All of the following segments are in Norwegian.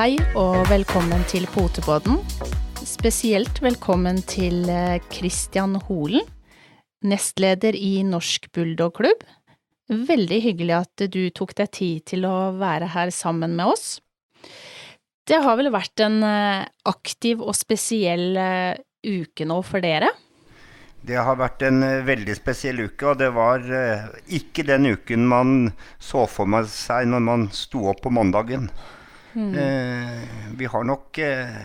Hei og velkommen til Potepodden. Spesielt velkommen til eh, Christian Holen, nestleder i Norsk Bulldog-klubb. Veldig hyggelig at du tok deg tid til å være her sammen med oss. Det har vel vært en eh, aktiv og spesiell eh, uke nå for dere? Det har vært en veldig spesiell uke, og det var ikke den uken man så for seg når man sto opp på mandagen. Eh, vi har nok eh,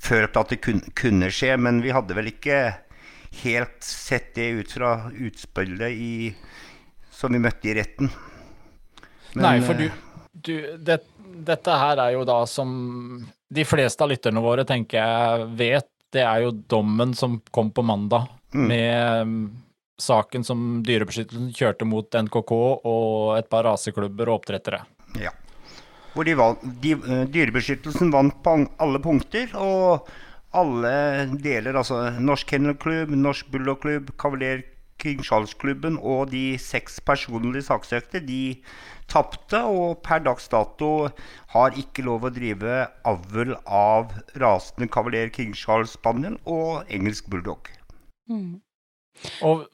følt at det kun, kunne skje, men vi hadde vel ikke helt sett det ut fra utspillet i, som vi møtte i retten. Men, Nei, for du, eh, du det, Dette her er jo da som de fleste av lytterne våre tenker jeg vet, det er jo dommen som kom på mandag Mm. med um, saken som Dyrebeskyttelsen kjørte mot NKK og et par raseklubber og oppdrettere. Ja. Hvor de vant, de, eh, Dyrebeskyttelsen vant på alle punkter, og alle deler, altså Norsk Kennelklubb, Norsk Bulldogklubb, Kavaler King Charles-klubben og de seks personlige saksøkte, de tapte, og per dags dato har ikke lov å drive avl av rasende Kavaler King Charles Spaniel og engelsk bulldog. Og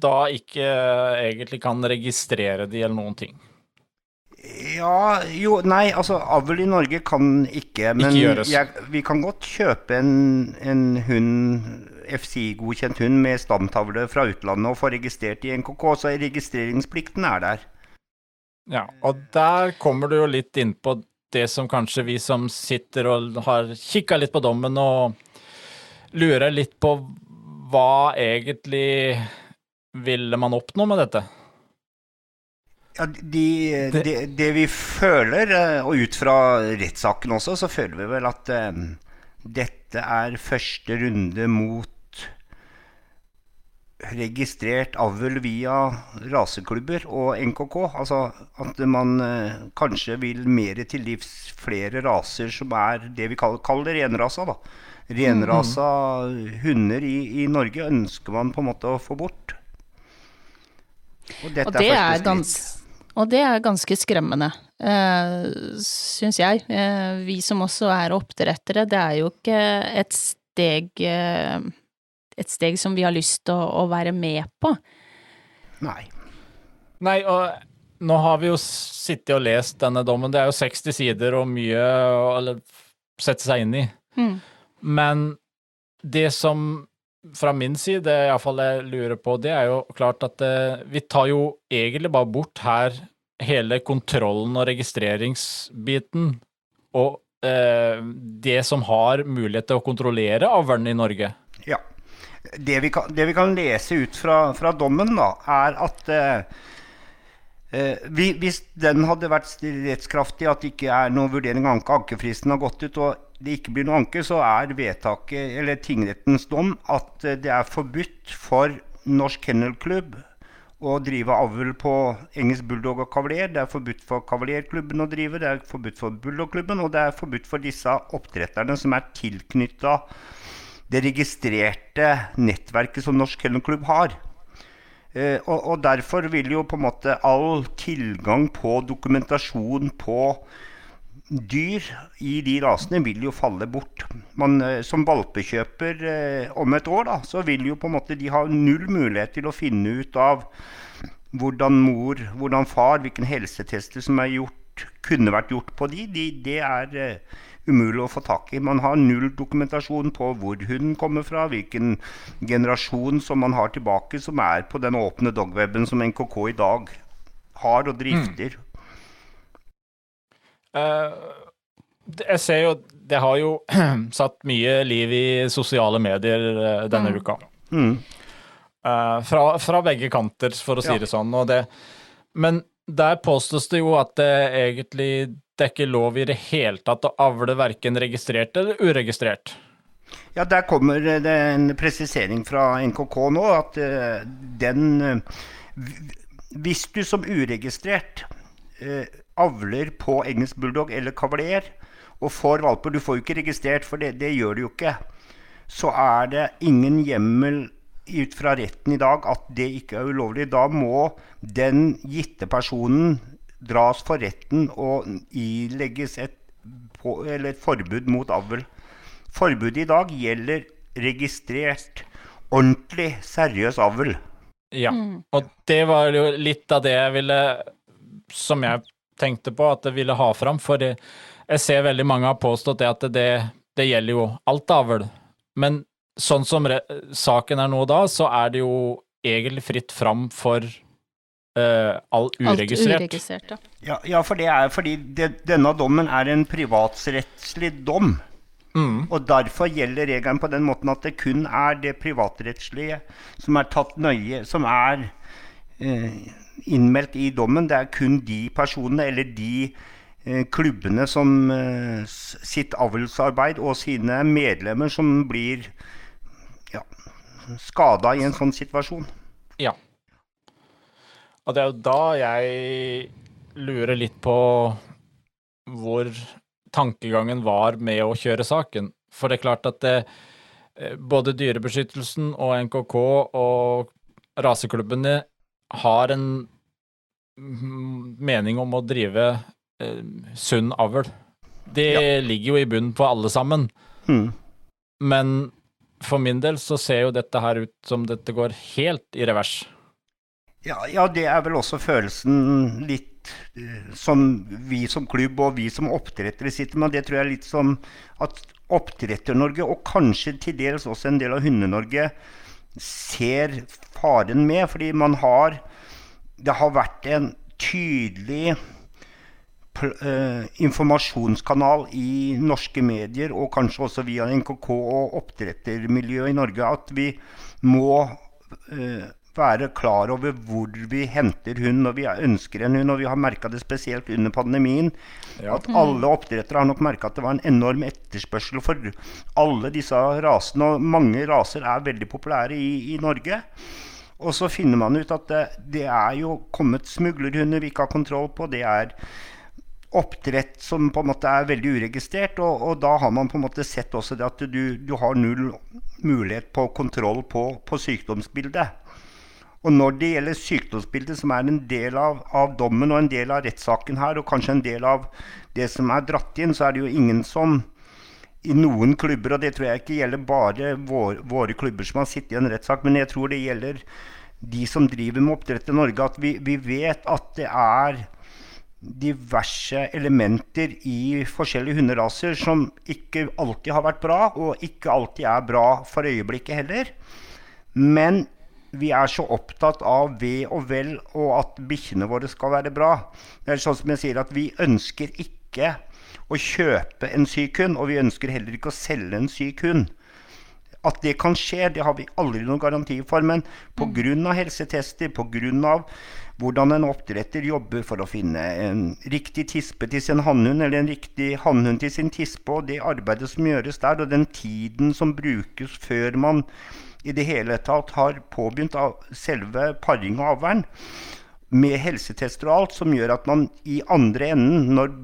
da ikke egentlig kan registrere de eller noen ting. Ja, jo, nei, altså avl i Norge kan ikke, men Ikke jeg, vi kan godt kjøpe en, en hund, FSI-godkjent hund med stamtavle fra utlandet og få registrert i NKK, så registreringsplikten er der. Ja, og der kommer du jo litt inn på det som kanskje vi som sitter og har kikka litt på dommen og lurer litt på hva egentlig ville man oppnå med dette? Ja, de, det, de vi føler, eh, og ut fra rettssaken også, så føler vi vel at eh, dette er første runde mot registrert avl via raseklubber og NKK. Altså at man eh, kanskje vil mer til livs flere raser som er det vi kaller, kaller renrasa. da. Renrasa hunder i, i Norge ønsker man på en måte å få bort. Og Og det første er, skritt. Og det er ganske skremmende, uh, syns jeg. Eh, vi som også er oppdrettere, det er jo ikke et steg eh, et steg som vi har lyst til å, å være med på. Nei. Nei, og nå har vi jo sittet og lest denne dommen. Det er jo 60 sider og mye å sette seg inn i. Mm. Men det som fra min side iallfall jeg lurer på, det er jo klart at eh, vi tar jo egentlig bare bort her hele kontrollen og registreringsbiten, og eh, det som har mulighet til å kontrollere avlen i Norge. Ja. Det vi kan, det vi kan lese ut fra, fra dommen, da, er at eh, eh, vi, hvis den hadde vært rettskraftig, at det ikke er noen vurdering av anke, ankefristen har gått ut, og det ikke blir noe anke, så er vedtaket, eller tingrettens dom, at eh, det er forbudt for Norsk Kennelklubb å drive avl på engelsk bulldog og kavalier. Det er forbudt for kavalierklubben å drive, det er forbudt for bulldogklubben, og det er forbudt for disse oppdretterne som er tilknytta det registrerte nettverket som Norsk Kennelklubb har. Eh, og, og derfor vil jo på en måte all tilgang på dokumentasjon på dyr i de rasene vil jo falle bort. Man, eh, som valpekjøper eh, om et år, da, så vil jo på en måte de ha null mulighet til å finne ut av hvordan mor, hvordan far, hvilken helsetester som er gjort, kunne vært gjort på de. de det er eh, umulig å få tak i. Man har null dokumentasjon på hvor hunden kommer fra, hvilken generasjon som man har tilbake, som er på den åpne dogweben som NKK i dag har og drifter. Eh, det- jeg ser jo Det har jo satt mye liv i sosiale medier eh, denne Mm. uka. Mm. Eh, fra, fra begge kanter, for å si Ja. det sånn. Og det, men der påstås det jo at det egentlig det er ikke lov i det hele tatt å avle verken registrert eller uregistrert. Ja, der kommer det en presisering fra NKK nå, at eh, den eh, Hvis du som uregistrert eh, avler på engelsk bulldog eller kavalier og får valper Du får jo ikke registrert, for det, det gjør du jo ikke. Så er det ingen hjemmel ut fra retten i dag at det ikke er ulovlig. Da må den gitte personen dras for retten og ilegges et på, eller et forbud mot avl. Forbudet i dag gjelder registrert, ordentlig, seriøs avl. Ja, og det var jo litt av det jeg ville Som jeg tenkte på at jeg ville ha fram, for det, jeg ser veldig mange har påstått det at det, det gjelder jo alt avl. Men sånn som re saken er nå da, så er det jo egentlig fritt fram for uh, all uregistrert. Alt uregistrert, ja. Ja, ja for det er fordi det, denne dommen er en privatrettslig dom. Mm. Og derfor gjelder regelen på den måten at det kun er det privatrettslige som er tatt nøye, som er eh, innmeldt i dommen. Det er kun de personene eller de eh, klubbene som eh, sitt avlsarbeid og sine medlemmer som blir ja, skada i en sånn situasjon. Ja. Og det er jo da jeg lurer litt på hvor tankegangen var med å kjøre saken. For det er klart at det, både Dyrebeskyttelsen og NKK og raseklubbene har en mening om å drive eh, sunn avl. Det Ja. ligger jo i bunnen på alle sammen. Mm. Men for min del så ser jo dette her ut som dette går helt i revers. Ja, ja, det er vel også følelsen litt eh, som vi som klubb og vi som oppdrettere sitter med. Det tror jeg er litt som at Oppdretter-Norge, og kanskje til dels også en del av Hunde-Norge, ser faren med. Fordi man har Det har vært en tydelig eh, informasjonskanal i norske medier, og kanskje også via NKK og oppdrettermiljøet i Norge, at vi må eh, være klar over hvor vi henter hund når vi ønsker en hund. Og vi har merka det spesielt under pandemien. At alle oppdrettere har nok merka at det var en enorm etterspørsel for alle disse rasene. Og mange raser er veldig populære i, i Norge. Og så finner man ut at det, det er jo kommet smuglerhunder vi ikke har kontroll på. Det er oppdrett som på en måte er veldig uregistrert. Og, og da har man på en måte sett også det at du, du har null mulighet på kontroll på, på sykdomsbildet. Og når det gjelder sykdomsbildet, som er en del av, av dommen og en del av rettssaken her, og kanskje en del av det som er dratt inn, så er det jo ingen som i noen klubber, og det tror jeg ikke gjelder bare vår, våre klubber som har sittet i en rettssak, men jeg tror det gjelder de som driver med oppdrett i Norge, at vi, vi vet at det er diverse elementer i forskjellige hunderaser som ikke alltid har vært bra, og ikke alltid er bra for øyeblikket heller. Men vi er så opptatt av ve og vel og at bikkjene våre skal være bra. Det er sånn som jeg sier at Vi ønsker ikke å kjøpe en syk hund, og vi ønsker heller ikke å selge en syk hund. At det kan skje, det har vi aldri noen garanti for. Men pga. helsetester, pga. hvordan en oppdretter jobber for å finne en riktig tispe til sin hannhund, eller en riktig hannhund til sin tispe, og det arbeidet som gjøres der, og den tiden som brukes før man i det hele tatt har påbegynt av selve paring og avlen, med helsetester og alt, som gjør at man i andre enden, når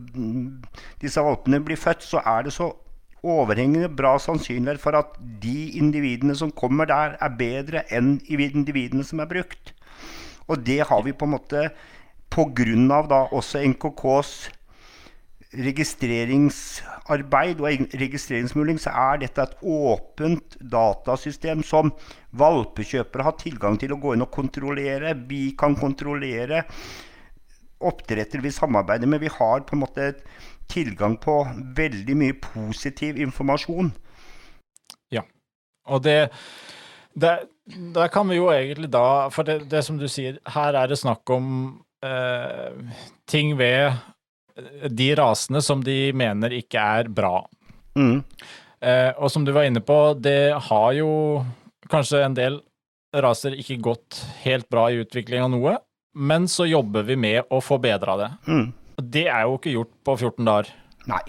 disse valpene blir født, så er det så overhengende bra sannsynlighet for at de individene som kommer der, er bedre enn individene som er brukt. Og det har vi på en måte pga. også NKKs registreringsarbeid og registreringsmuling, så er dette et åpent datasystem som valpekjøpere har tilgang til å gå inn og kontrollere. Vi kan kontrollere oppdretter vi samarbeider med. Vi har på en måte tilgang på veldig mye positiv informasjon. Ja. Og det, det Der kan vi jo egentlig da For det, det som du sier, her er det snakk om eh, ting ved de rasene som de mener ikke er bra. Mm. Eh, og som du var inne på, det har jo kanskje en del raser ikke gått helt bra i utvikling av noe, men så jobber vi med å forbedre det. Mm. Det er jo ikke gjort på 14 dager. Nei,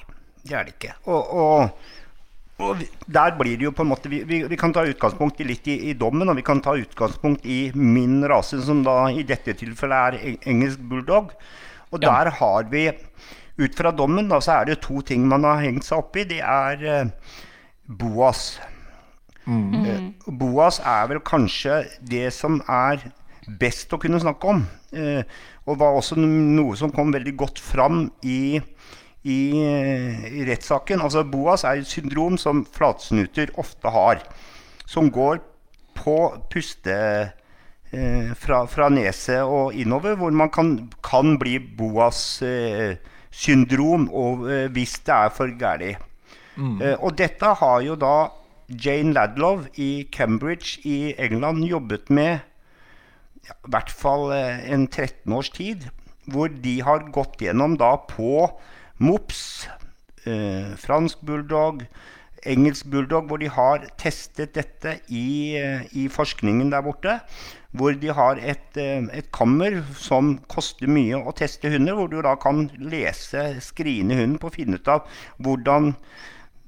det er det ikke. Og, og, og der blir det jo på en måte Vi, vi, vi kan ta utgangspunkt i litt i, i dommen, og vi kan ta utgangspunkt i min rase, som da i dette tilfellet er engelsk bulldog. Og Ja. der har vi, ut fra dommen, da, så er det to ting man har hengt seg opp i. Det er eh, Boas. Eh, Boas er vel kanskje det som er best å kunne snakke om. Eh, og var også noe som kom veldig godt fram i, i, i rettssaken. Altså Boas er et syndrom som flatsnuter ofte har. Som går på puste eh, fra, fra neset og innover, hvor man kan, kan bli Boas eh, syndrom og, eh, hvis det er for galt. Eh, og dette har jo da Jane Ladlow i Cambridge i England jobbet med ja, i hvert fall eh, en 13 års tid. Hvor de har gått gjennom da på mops, eh, fransk bulldog, engelsk bulldog, hvor de har testet dette i, eh, i forskningen der borte. Hvor de har et, eh, et kammer som koster mye å teste hunder, hvor du da kan lese skrine hunden på å finne ut av hvordan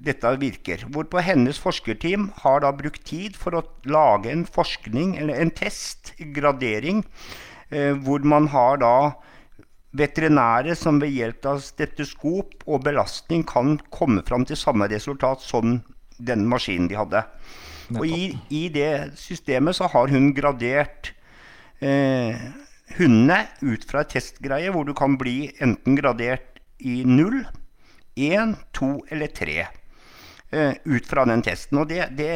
dette virker. Hvorpå hennes forskerteam har da brukt tid for å lage en forskning, eller en test, gradering, eh, hvor man har da veterinære som ved hjelp av stetoskop og belastning kan komme fram til samme resultat som den maskinen de hadde. Og i, i det systemet så har hun gradert eh, hundene ut fra et testgreie hvor du kan bli enten gradert i null, én, to eller tre. Eh, ut fra den testen. Og det, det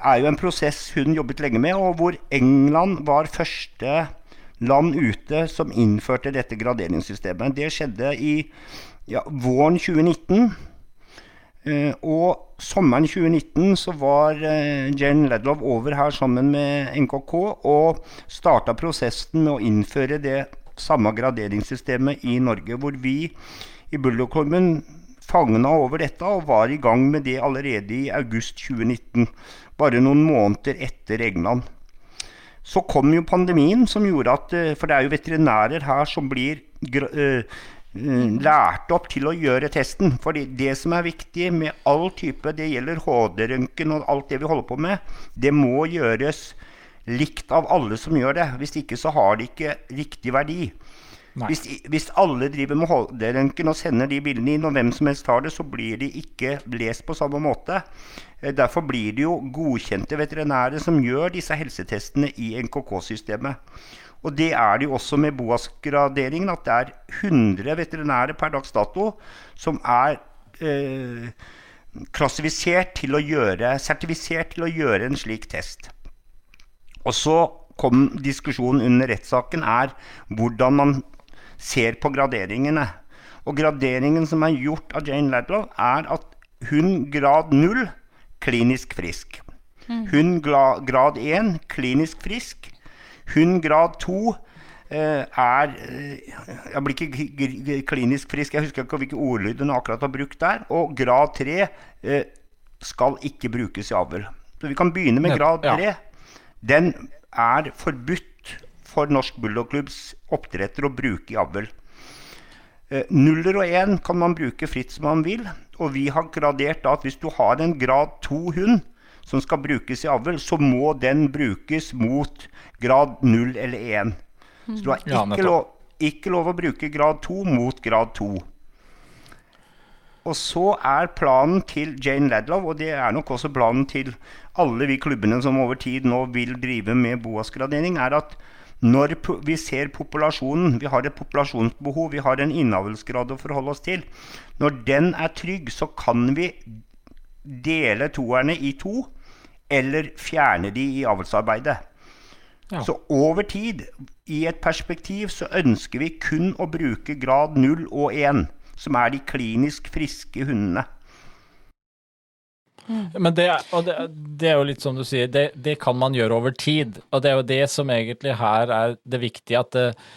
er jo en prosess hun jobbet lenge med, og hvor England var første land ute som innførte dette graderingssystemet. Det skjedde i ja, våren 2019. Eh, og sommeren 2019 så var eh, Jane Ladlow over her sammen med NKK og starta prosessen med å innføre det samme graderingssystemet i Norge, hvor vi i Bulldog-klubben fagna over dette og var i gang med det allerede i august 2019. Bare noen måneder etter England. Så kom jo pandemien, som gjorde at eh, For det er jo veterinærer her som blir uh, lært opp til å gjøre testen. For det som er viktig med all type, det gjelder HD-røntgen og alt det vi holder på med, det må gjøres likt av alle som gjør det. Hvis ikke så har det ikke riktig verdi. Hvis, hvis, alle driver med HD-røntgen og sender de bildene inn, og hvem som helst tar det, så blir de ikke lest på samme måte. Eh, derfor blir det jo godkjente veterinærer som gjør disse helsetestene i NKK-systemet. Og det er det jo også med BOAS-graderingen, at det er 100 veterinærer per dags dato som er eh, klassifisert til å gjøre, sertifisert til å gjøre en slik test. Og så kom diskusjonen under rettssaken, er hvordan man ser på graderingene. Og graderingen som er gjort av Jane Ladlow, er at hun grad 0 klinisk frisk. Hun grad 1 klinisk frisk. Hun grad 2 eh, er eh, Jeg blir ikke klinisk frisk, jeg husker ikke hvilke ordlyd hun akkurat har brukt der. Og grad 3 eh, skal ikke brukes i avl. Så vi kan begynne med grad 3. Den er forbudt for Norsk Bulldogklubbs oppdretter å bruke i avl. Eh, nuller og én kan man bruke fritt som man vil. Og vi har gradert da at hvis du har en grad 2-hund som skal brukes i avl, så må den brukes mot grad 0 eller 1. Så du har ikke, lov, ikke lov å bruke grad 2 mot grad 2. Og så er planen til Jane Ladlow, og det er nok også planen til alle vi klubbene som over tid nå vil drive med boasgradering, er at når vi ser populasjonen, vi har et populasjonsbehov, vi har en innavlsgrad å forholde oss til, når den er trygg, så kan vi dele toerne i to, eller fjerne de i avlsarbeidet. Ja. Så over tid, i et perspektiv, så ønsker vi kun å bruke grad 0 og 1, som er de klinisk friske hundene. Men det, det, det, er jo litt som du sier, det, det, kan man gjøre over tid. Og det er jo det som egentlig her er det viktige, at det, eh,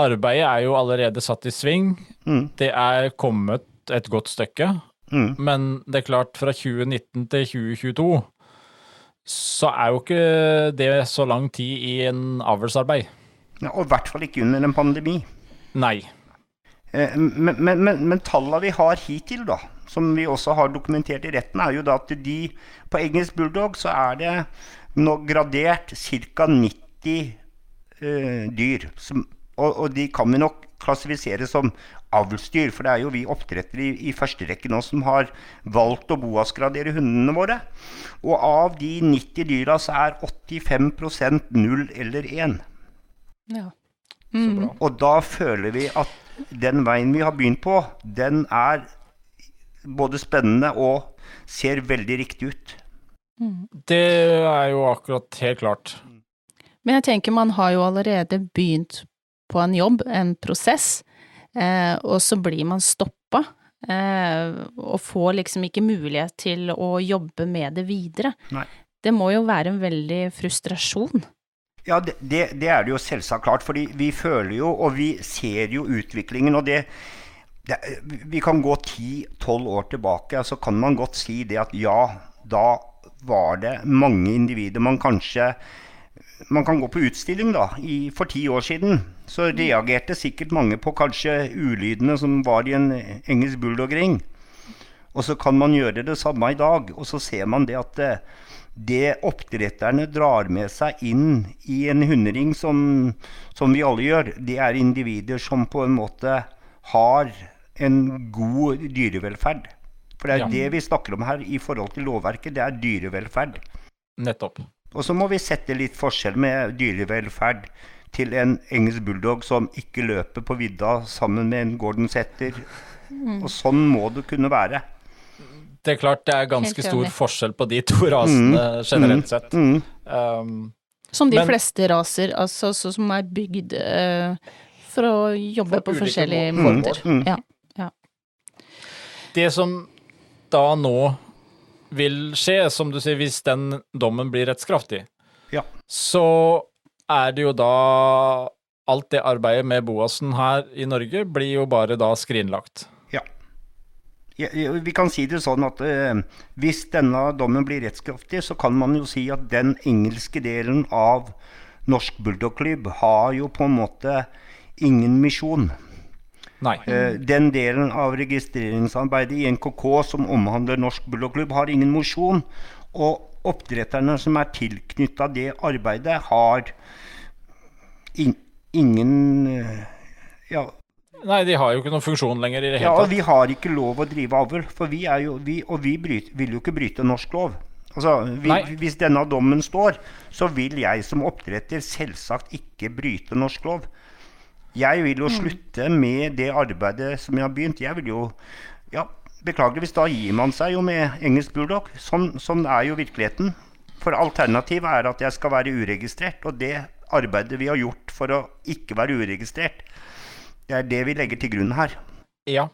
arbeidet er jo allerede satt i sving. Mm. Det er kommet et godt stykke. Mm. Men det er klart, fra 2019 til 2022 så er jo ikke det så lang tid i en avlsarbeid. Ja, og i hvert fall ikke under en pandemi. Nei. Eh, men, men, men, men tallene vi har hittil, da, som vi også har dokumentert i retten, er jo da at de På engelsk bulldog så er det nå gradert ca. 90 uh, dyr. Som, og, og, de kan vi nok klassifisere som avlsdyr, for det er jo vi oppdrettere i, i første rekke nå som har valgt å boasgradere hundene våre. Og av de 90 dyra så er 85% null eller 1. Ja. Mm. Og da føler vi at den veien vi har begynt på, den er både spennende og ser veldig riktig ut. Det er jo akkurat helt klart. Men jeg tenker man har jo allerede begynt på en jobb, en prosess, eh, og så blir man stoppa. Eh, og får liksom ikke mulighet til å jobbe med det videre. Nei. Det må jo være en veldig frustrasjon. Ja, det, det, det er det jo selvsagt klart, fordi vi føler jo, og vi ser jo utviklingen. og det, det Vi kan gå 10-12 år tilbake, så kan man godt si det at ja, da var det mange individer man kanskje Man kan gå på utstilling, da. I, for ti år siden så reagerte sikkert mange på kanskje ulydene som var i en engelsk bulldog-ring. Og så kan man gjøre det samme i dag, og så ser man det at det, det oppdretterne drar med seg inn i en hundering, som, som, vi alle gjør, det er individer som på en måte har en god dyrevelferd. For det er Ja. det vi snakker om her i forhold til lovverket, det er dyrevelferd. Nettopp. Og så må vi sette litt forskjell med dyrevelferd til en engelsk bulldog som ikke løper på vidda sammen med en Gordon Setter. Og sånn må det kunne være. Det er klart det er ganske stor forskjell på de to rasene generelt sett. Mm. Um, Som de Men- fleste raser, altså så som er bygd uh, for å jobbe For på forskjellige må- måter. Mm. Ja. Det som da nå vil skje, som du sier, hvis den dommen blir rettskraftig, Ja. så er det jo da Alt det arbeidet med Boasen her i Norge blir jo bare da skrinlagt. Ja, Vi kan si det sånn at eh, hvis denne dommen blir rettskraftig, så kan man jo si at den engelske delen av Norsk Bulldogklubb har jo på en måte ingen misjon. Nei. Eh, den delen av registreringsarbeidet i NKK som omhandler Norsk Bulldogklubb, har ingen mosjon. Og oppdretterne som er tilknytta det arbeidet, har in ingen eh, ja, Nei, de har jo ikke noen funksjon lenger i det ja, hele og tatt. vi har ikke lov å drive avl. For vi er jo, vi, og vi bryter, vil jo ikke bryte norsk lov. Altså, vi, hvis denne dommen står, så vil jeg som oppdretter selvsagt ikke bryte norsk lov. Jeg vil jo slutte med det arbeidet som jeg har begynt. Jeg vil jo Ja, beklageligvis, da gir man seg jo med engelsk bulldog. Sånn, sånn er jo virkeligheten. For alternativet er at jeg skal være uregistrert. Og det arbeidet vi har gjort for å ikke være uregistrert, det er det vi legger til grunn her. Ja,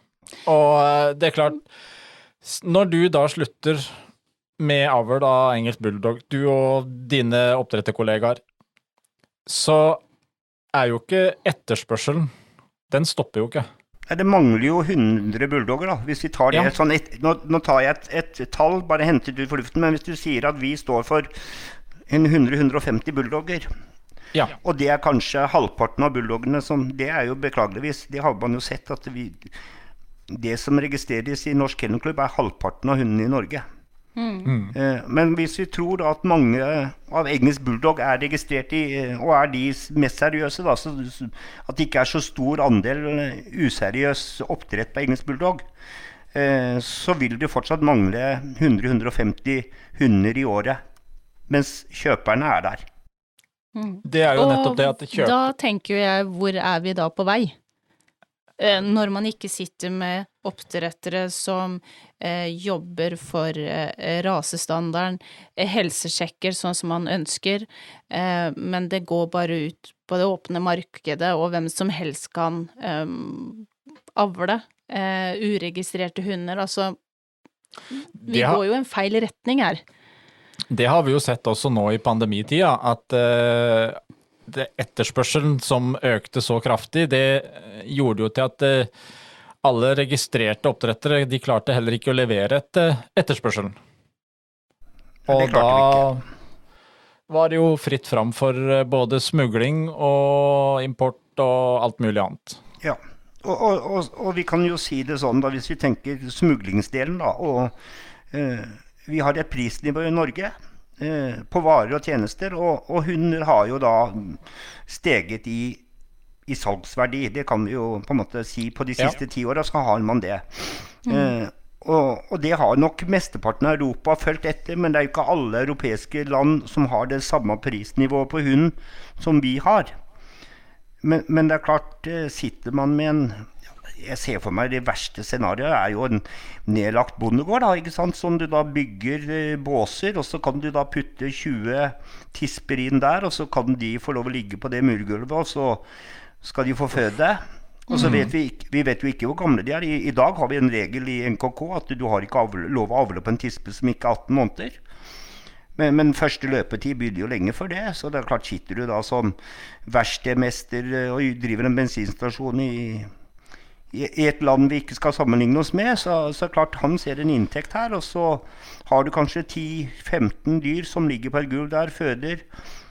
og eh, det er klart Når du da slutter med avl av engelsk bulldog, du og dine oppdretterkollegaer, så er jo ikke etterspørselen Den stopper jo ikke. Nei, Det mangler jo 100 bulldogger, da. Hvis vi tar det Ja. sånn et, nå, nå tar jeg et, et tall, bare hentet ut for luften, men hvis du sier at vi står for 100-150 bulldogger, Ja. og det er kanskje halvparten av bulldoggene som Det er jo beklageligvis, det har man jo sett at vi Det som registreres i Norsk Kennelklubb, er halvparten av hundene i Norge. Eh, Men hvis vi tror da at mange av engelsk bulldog er registrert i, eh, og er de mest seriøse, da, så at det ikke er så stor andel eh, useriøs oppdrett på engelsk bulldog, eh, så vil det fortsatt mangle 100-150 hunder i året. Mens kjøperne er der. Det er jo nettopp det at det kjøper da tenker jo jeg, hvor er vi da på vei? Eh, Når man ikke sitter med oppdrettere som eh, jobber for eh, rasestandarden, eh, helsesjekker sånn som man ønsker, eh, men det går bare ut på det åpne markedet, og hvem som helst kan eh, avle eh, uregistrerte hunder. Altså, vi har- går jo en feil retning her. Det har vi jo sett også nå i pandemitida, at eh, det etterspørselen som økte så kraftig, det gjorde jo til at alle registrerte oppdrettere de klarte heller ikke å levere etter etterspørselen. Og da var det jo fritt fram for eh, både smugling og import og alt mulig annet. Ja. Og, og, og, og vi kan jo si det sånn, da, hvis vi tenker smuglingsdelen, da. Og eh, vi har et prisnivå i Norge eh, på varer og tjenester, og, og hunder har jo da steget i, i salgsverdi. Det kan vi jo på en måte si. På de Ja. siste ti åra så har man det. Eh, og, og det har nok mesteparten av Europa fulgt etter, men det er jo ikke alle europeiske land som har det samme prisnivået på hund som vi har. Men, men det er klart, eh, sitter man med en jeg ser for meg Det verste scenarioet er jo en nedlagt bondegård. da, ikke sant? Som du da bygger eh, båser, og så kan du da putte 20 tisper inn der. Og så kan de få lov å ligge på det murgulvet, og så skal de få føde. Og så vet vi, ikke- vi vet jo ikke hvor gamle de er. I, I dag har vi en regel i NKK at du har ikke avle, lov å avle på en tispe som ikke er 18 måneder. Men, men første løpetid begynner jo lenge før det. Så det er klart sitter du da som verkstedmester eh, og driver en bensinstasjon i, i i et land vi ikke skal sammenligne oss med, så, så er det klart han ser en inntekt her. Og så har du kanskje 10-15 dyr som ligger på et gulv der, føder.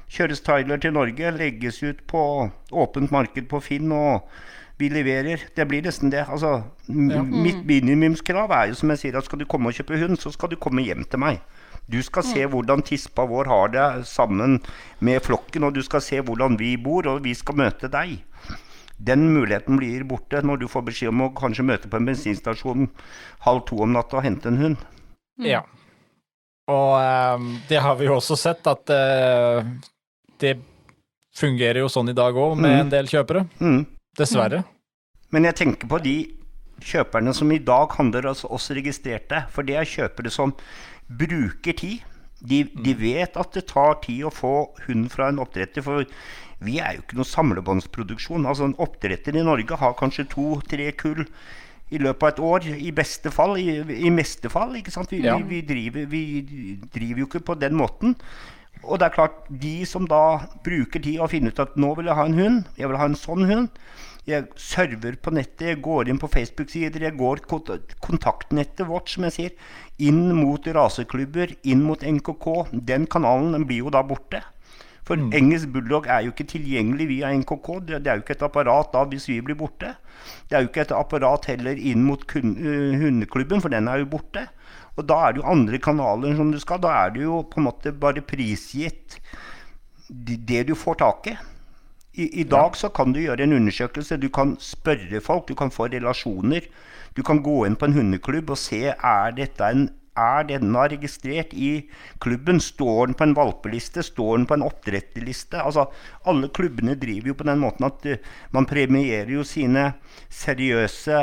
Kjøres trailer til Norge, legges ut på åpent marked på Finn, og vi leverer. Det blir nesten det. Altså, Ja. Mitt minimumskrav er jo som jeg sier, at skal du komme og kjøpe hund, så skal du komme hjem til meg. Du skal se hvordan tispa vår har det sammen med flokken, og du skal se hvordan vi bor, og vi skal møte deg. Den muligheten blir borte når du får beskjed om å kanskje møte på en bensinstasjon halv to om natta og hente en hund. Ja. Og um, det har vi jo også sett, at eh, det fungerer jo sånn i dag òg, med Mm. en del kjøpere. Mm. Dessverre. Men jeg tenker på de kjøperne som i dag handler hos oss registrerte. For det er kjøpere som bruker tid. De, de vet at det tar tid å få hund fra en oppdretter. For vi er jo ikke noe samlebåndsproduksjon. Altså En oppdretter i Norge har kanskje to-tre kull i løpet av et år. I beste fall. I, i meste fall. ikke sant? Vi, Ja. vi, vi, driver, vi driver jo ikke på den måten. Og det er klart, de som da bruker tid og finner ut at nå vil jeg ha en hund, jeg vil ha en sånn hund, jeg server på nettet, jeg går inn på Facebook-sider, jeg går kontaktnettet vårt, som jeg sier, inn mot raseklubber, inn mot NKK. Den kanalen den blir jo da borte. For engelsk bulldog er jo ikke tilgjengelig via NKK. Det, det er jo ikke et apparat da hvis vi blir borte. Det er jo ikke et apparat heller inn mot kun, uh, hundeklubben, for den er jo borte. Og da er det jo andre kanaler som du skal. Da er det jo på en måte bare prisgitt det du får tak i. I, I dag så kan du gjøre en undersøkelse. Du kan spørre folk, du kan få relasjoner. Du kan gå inn på en hundeklubb og se er dette en er denne registrert i klubben? Står den på en valpeliste? Står den på en oppdretterliste? Altså, alle klubbene driver jo på den måten at eh, man premierer jo sine seriøse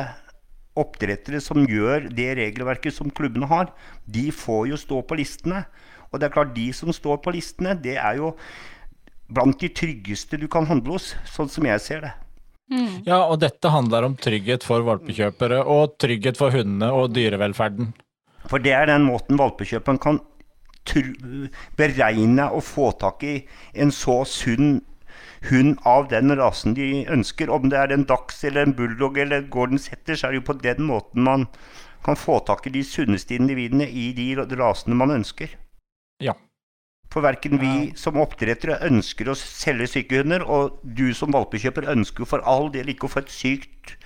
oppdrettere som gjør det regelverket som klubbene har. De får jo stå på listene. Og det er klart, de som står på listene, det er jo blant de tryggeste du kan handle hos, sånn som jeg ser det. Ja, og dette handler om trygghet for valpekjøpere, og trygghet for hundene og dyrevelferden. For det er den måten valpekjøperen kan beregne og få tak i en så sunn hund av den rasen de ønsker. Om det er en dachs eller en bulldog eller en golden setter, så er det jo på den måten man kan få tak i de sunneste individene i de rasene man ønsker. Ja. For verken vi som oppdrettere ønsker å selge syke hunder, og du som valpekjøper ønsker jo for all del ikke å få et sykt,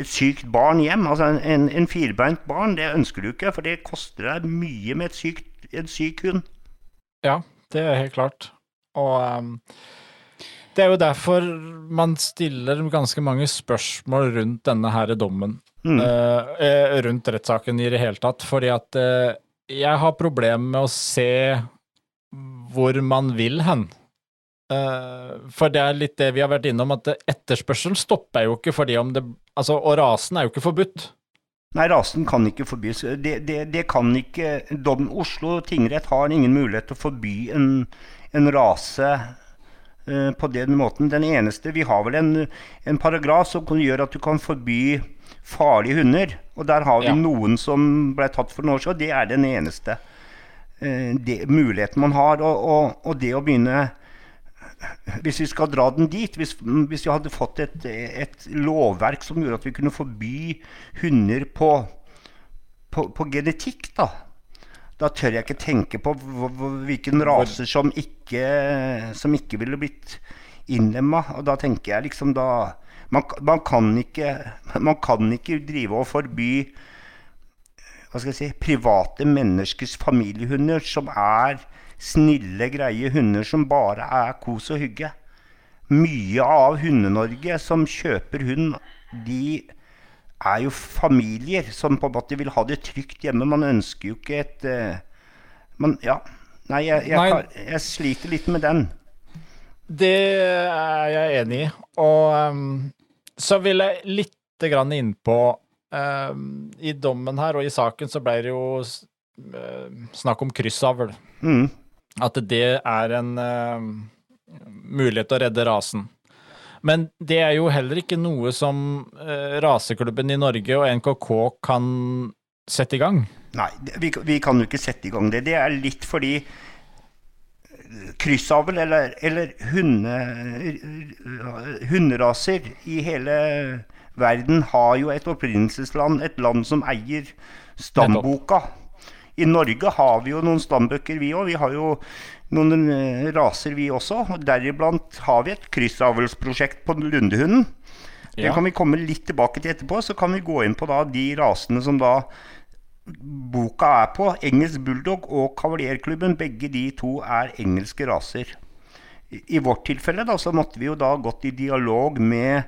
et sykt barn hjem. Altså en, en, en firbeint barn, det ønsker du ikke, for det koster deg mye med sykt, en syk hund. Ja, det er helt klart. Og ehm, det er jo derfor man stiller ganske mange spørsmål rundt denne her dommen. Mm. eh, rundt rettssaken i det hele tatt. Fordi at uh, jeg har problemer med å se hvor man vil hen. Uh, for det er litt det vi har vært innom, at etterspørselen stopper jo ikke fordi om det Altså, og rasen er jo ikke forbudt. Nei, rasen kan ikke forbys. Det, det, det kan ikke dom, Oslo tingrett har ingen mulighet til å forby en, en rase på den måten. Den eneste Vi har vel en, en paragraf som kan gjøre at du kan forby farlige hunder. Og der har vi Ja. noen som ble tatt for noen år siden. Det er den eneste eh, det, muligheten man har. Og, og, og det å begynne hvis vi skal dra den dit, hvis, hvis vi hadde fått et, et lovverk som gjorde at vi kunne forby hunder på, på, på genetikk, da da tør jeg ikke tenke på hv- hv- hvilken raser som ikke, som ikke ville blitt innlemma. Og da tenker jeg liksom da man, man, kan ikke, man kan ikke drive og forby hva skal jeg si, private menneskers familiehunder, som er snille, greie hunder som bare er kos og hygge. Mye av Hunde-Norge som kjøper hund, de er jo familier som på en måte vil ha det trygt hjemme. Man ønsker jo ikke et Men man, Ja. Nei, jeg, jeg, Nei. har- jeg sliter litt med den. Det er jeg enig i. Og um, så vil jeg lite grann innpå um, I dommen her og i saken så ble det jo uh, snakk om kryssavl. Mm. At det er en uh, mulighet til å redde rasen. Men det er jo heller ikke noe som uh, raseklubben i Norge og NKK kan sette i gang. Nei, vi, vi kan jo ikke sette i gang det. Det er litt fordi kryssavl eller, eller hunde, hunderaser i hele verden har jo et opprinnelsesland, et land som eier stamboka. I Norge har vi jo noen stambøker, vi òg. Vi har jo noen eh, raser, vi også. og Deriblant har vi et kryssavlsprosjekt på lundehunden. Det Ja. kan vi komme litt tilbake til etterpå. Så kan vi gå inn på da de rasene som da boka er på. Engelsk bulldog og kavalerklubben, begge de to er engelske raser. I, I vårt tilfelle da, så måtte vi jo da gått i dialog med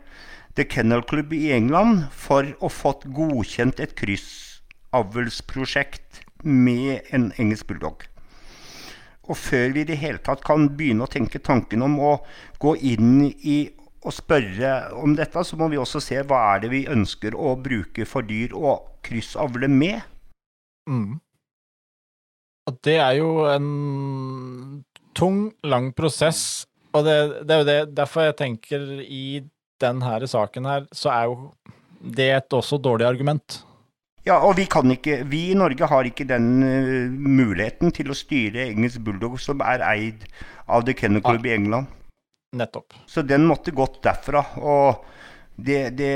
The Kennel Club i England for å fått godkjent et kryssavlsprosjekt med en engelsk bulldog. Og før vi i det hele tatt kan begynne å tenke tanken om å gå inn i og spørre om dette, så må vi også se hva er det vi ønsker å bruke for dyr å kryssavle med. Mm. Og det er jo en tung, lang prosess, og det, det er jo det, derfor jeg tenker i denne saken her, så er jo det et også dårlig argument. Ja, og vi kan ikke, vi i Norge har ikke den uh, muligheten til å styre engelsk bulldog som er eid av The Kennel Club i England. Nettopp. Så den måtte gått derfra. Og det, det,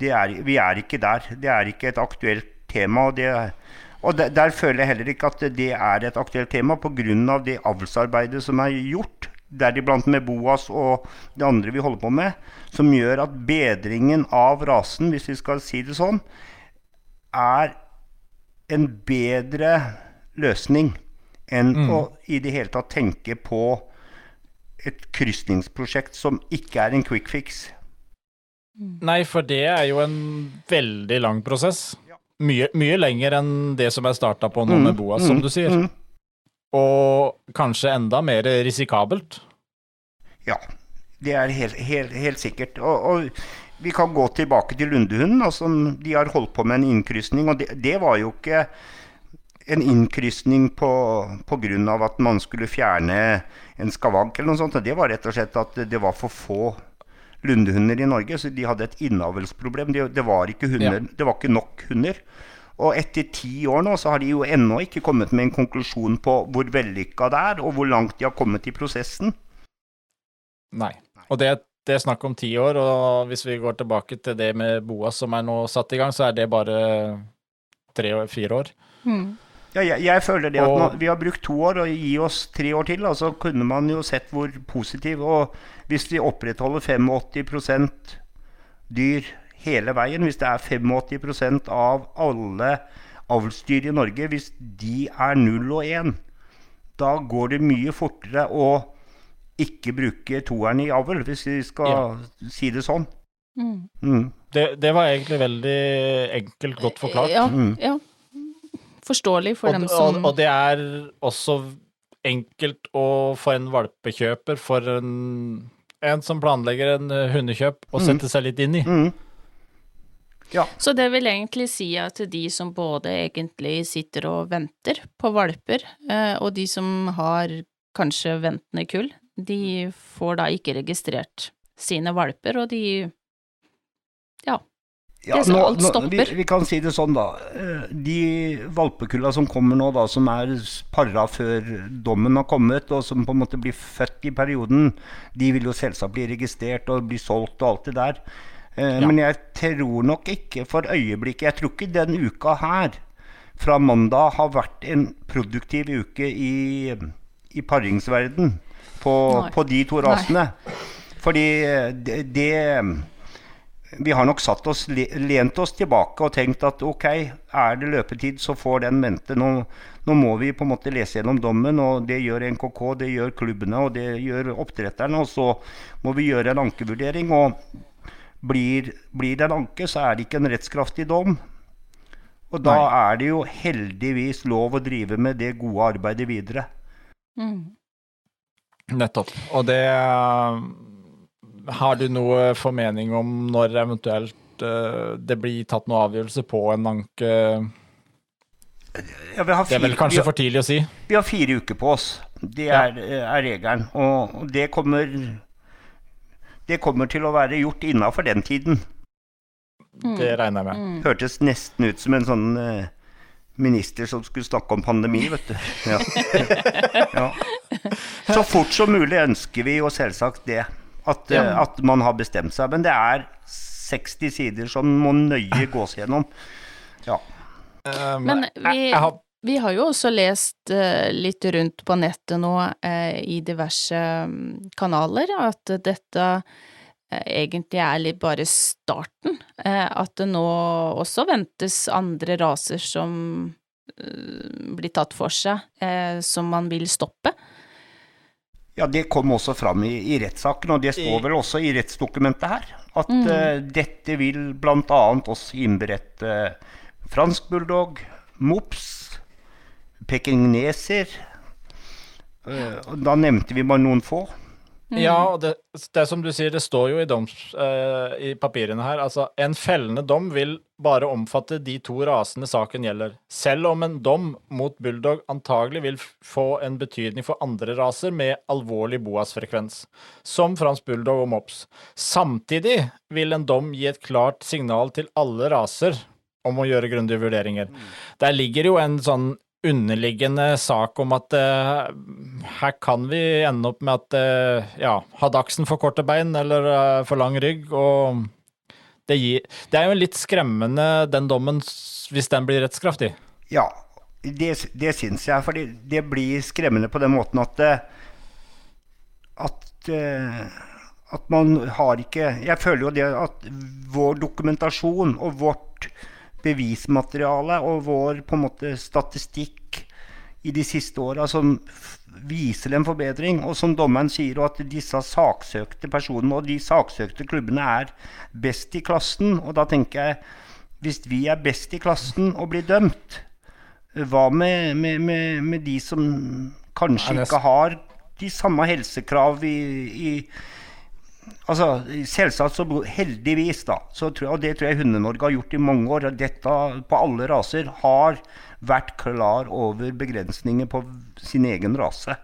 det er, vi er ikke der. Det er ikke et aktuelt tema. Og, det, og der, der føler jeg heller ikke at det er et aktuelt tema pga. det avlsarbeidet som er gjort, deriblant med Boas og det andre vi holder på med, som gjør at bedringen av rasen, hvis vi skal si det sånn, er en bedre løsning enn å i det hele tatt tenke på et krysningsprosjekt som ikke er en quick fix. Nei, for det er jo en veldig lang prosess. Mye, mye lenger enn det som er starta på nå med Boas, som du sier. Mm. Og kanskje enda mer risikabelt. Ja, det er helt, helt, helt sikkert. Og, og vi kan gå tilbake til Lundehunden, altså, de har holdt på med en innkrysning. Og det, det var jo ikke en innkrysning på, på grunn av at man skulle fjerne en skavank eller noe sånt. Det var rett og slett at det var for få lundehunder i Norge, så de hadde et innavlsproblem. Det, det, var ikke hunder, Ja. det var ikke nok hunder. Og etter ti år nå, så har de jo ennå ikke kommet med en konklusjon på hvor vellykka det er, og hvor langt de har kommet i prosessen. Nei. Og det, det er snakk om ti år, og hvis vi går tilbake til det med Boas som er nå satt i gang, så er det bare tre-fire år. Mm. Ja, jeg, jeg føler det at nå, vi har brukt to år, og gi oss tre år til, altså kunne man jo sett hvor positiv Og hvis vi opprettholder 85% dyr hele veien, hvis det er 85% av alle avlsdyr i Norge, hvis de er 0 og 1, da går det mye fortere å ikke bruke toeren i avl, hvis vi skal si det sånn. Mm. Mm. Det, det var egentlig veldig enkelt, godt forklart. Ja, Mm. ja. Forståelig for og, dem som og det er også enkelt å, for en valpekjøper, for en, en som planlegger en hundekjøp, å Mm. sette seg litt inn i. Ja. Så det vil egentlig si at de som både egentlig sitter og venter på valper, eh, og de som har kanskje ventende kull, de får da ikke registrert sine valper, og de Ja. Ja, Det nå, alt nå, vi, vi kan si det sånn, da. Eh, De valpekulla som kommer nå, da, som er para før dommen har kommet, og som på en måte blir født i perioden, de vil jo selvsagt bli registrert og bli solgt og alt det der. Eh, Ja. Men jeg tror nok ikke for øyeblikket Jeg tror ikke den uka her, fra mandag, har vært en produktiv uke i, i paringsverden på, på de to rasene. Fordi eh, det, det vi har nok satt oss, lent oss tilbake og tenkt at ok, er det løpetid, så får den vente. Nå, nå må vi på en måte lese gjennom dommen, og det gjør NKK, det gjør klubbene og det gjør oppdretterne. Og så må vi gjøre en ankevurdering. Og blir, blir det en anke, så er det ikke en rettskraftig dom. Og da er det jo heldigvis lov å drive med det gode arbeidet videre. Mm. Nettopp. Og det Har du noe formening om når eventuelt uh, det blir tatt noe avgjørelse på en anke? Ja, fire, det er vel kanskje har, for tidlig å si? Vi har fire uker på oss. Det er, ja. er regelen. Og det kommer Det kommer til å være gjort innafor den tiden. Det regner jeg med. Mm. Hørtes nesten ut som en sånn uh, minister som skulle snakke om pandemi, vet du. Ja. ja. Så fort som mulig ønsker vi jo selvsagt det. At, ja. Eh, at, man har bestemt seg. Men det er 60 sider som må nøye gås gjennom. Ja. Um, Men vi, vi, har jo også lest uh, litt rundt på nettet nå uh, i diverse um, kanaler at dette uh, egentlig er litt bare starten. at det nå også ventes andre raser som blir tatt for seg, som man vil stoppe. Ja, Det kom også fram i, i rettssaken, og det står vel også i rettsdokumentet her. At mm. uh, dette vil bl.a. også innberette fransk bulldog, mops, pekingeser. Uh, da nevnte vi bare noen få. Mm. Ja, og det, det som du sier, det står jo i, doms, uh, i papirene her. Altså, en fellende dom vil bare omfatte de to rasene saken gjelder. Selv om en dom mot bulldog antagelig vil få en betydning for andre raser med alvorlig boasfrekvens, som fransk bulldog og mops. Samtidig vil en dom gi et klart signal til alle raser om å gjøre grundige vurderinger. Mm. Der ligger jo en sånn underliggende sak om at uh, her kan vi ende opp med at uh, ja, har Dachsen for korte bein eller uh, for lang rygg? Og det, gir, det, er jo litt skremmende, den dommen, hvis den blir rettskraftig. Ja, det, det syns jeg. For det, blir skremmende på den måten at at, at man har ikke Jeg føler jo det at vår dokumentasjon og vårt bevismateriale og vår på en måte statistikk i de siste åra som viser en forbedring. Og som dommeren sier, at disse saksøkte personene og de saksøkte klubbene er best i klassen. Og da tenker jeg, hvis vi er best i klassen og blir dømt, hva med, med, med, med de som kanskje ikke har de samme helsekrav i, i Altså, Selvsagt så heldigvis, da, så tror og det tror jeg Hunde-Norge har gjort i mange år, at dette på alle raser har vært klar over begrensninger på sin egen rase.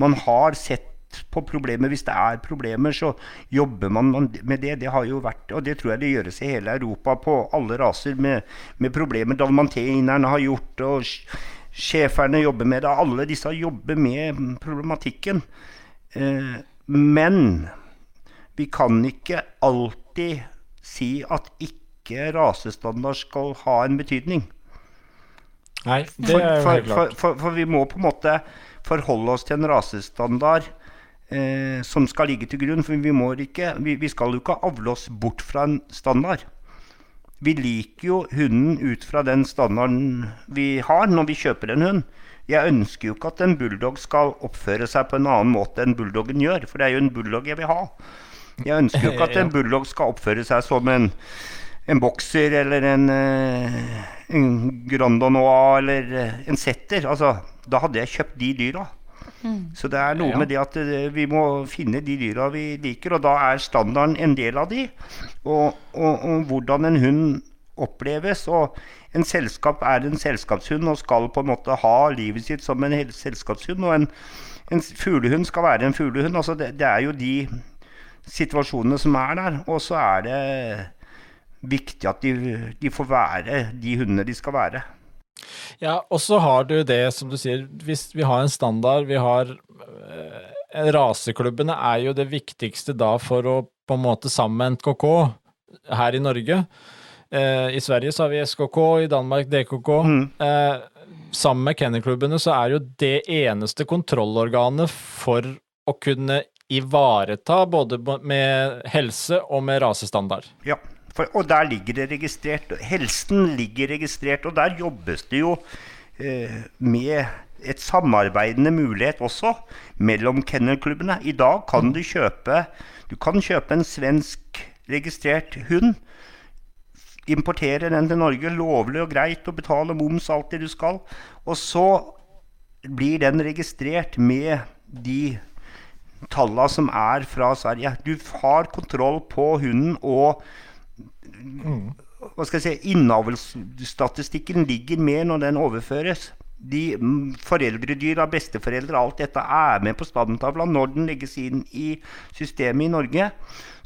Man har sett på problemer. Hvis det er problemer, så jobber man med det. Det har jo vært, og det tror jeg det gjøres i hele Europa på alle raser med, med problemer. Dalmantinerne har gjort det, og schæferne jobber med det. Alle disse jobber med problematikken. Eh, men vi kan ikke alltid si at ikke rasestandard skal ha en betydning. Nei, det er jo helt klart. For, for, for, vi må på en måte forholde oss til en rasestandard eh, som skal ligge til grunn. For vi, ikke, vi, vi skal jo ikke avle oss bort fra en standard. Vi liker jo hunden ut fra den standarden vi har når vi kjøper en hund. Jeg ønsker jo ikke at en bulldog skal oppføre seg på en annen måte enn bulldoggen gjør, for det er jo en bulldog jeg vil ha. Jeg ønsker jo ikke at en bulldog skal oppføre seg som en, en bokser eller en, eh, en Grandanois eller eh, en setter. Altså, da hadde jeg kjøpt de dyra. Mm. Så det er noe ja. med det at eh, vi må finne de dyra vi liker, og da er standarden en del av de. Og, og, og hvordan en hund oppleves. Og en selskap er en selskapshund og skal på en måte ha livet sitt som en selskapshund. Og en, en fuglehund skal være en fuglehund. Altså det, det er jo de situasjonene som er der. Og så er det viktig at de, de, får være de hundene de skal være. Ja, og så har du det, som du sier, hvis vi har en standard, vi har eh, Raseklubbene er jo det viktigste da for å på en måte sammen med NKK her i Norge. Eh, I Sverige så har vi SKK, i Danmark DKK. Mm. Eh, sammen med kennelklubbene så er jo det eneste kontrollorganet for å kunne ivareta både med helse og med rasestandard. Ja, for, og der ligger det registrert. Helsen ligger registrert, og der jobbes det jo eh, med et samarbeidende mulighet også mellom kennelklubbene. I dag kan du kjøpe, du kan kjøpe en svensk registrert hund. Importere den til Norge lovlig og greit og betale moms alt det du skal. Og så blir den registrert med de tallene som er fra Sverige. Du har kontroll på hunden, og hva skal jeg si, innavlsstatistikken ligger med når den overføres. De mm, Foreldredyr besteforeldre, alt dette er med på standtavla når den legges inn i systemet i Norge.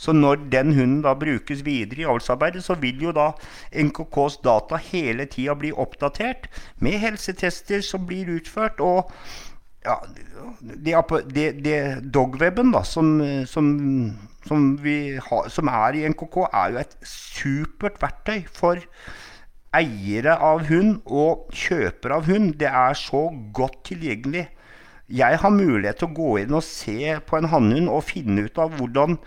Så når den hunden da brukes videre i avlsarbeidet, så vil jo da NKKs data hele tida bli oppdatert med helsetester som blir utført. og ja, det, det, det dogweben som, som, som, har, som, er i NKK, er jo et supert verktøy for eiere av hund og kjøpere av hund. Det er så godt tilgjengelig. Jeg har mulighet til å gå inn og se på en hannhund og finne ut av hvordan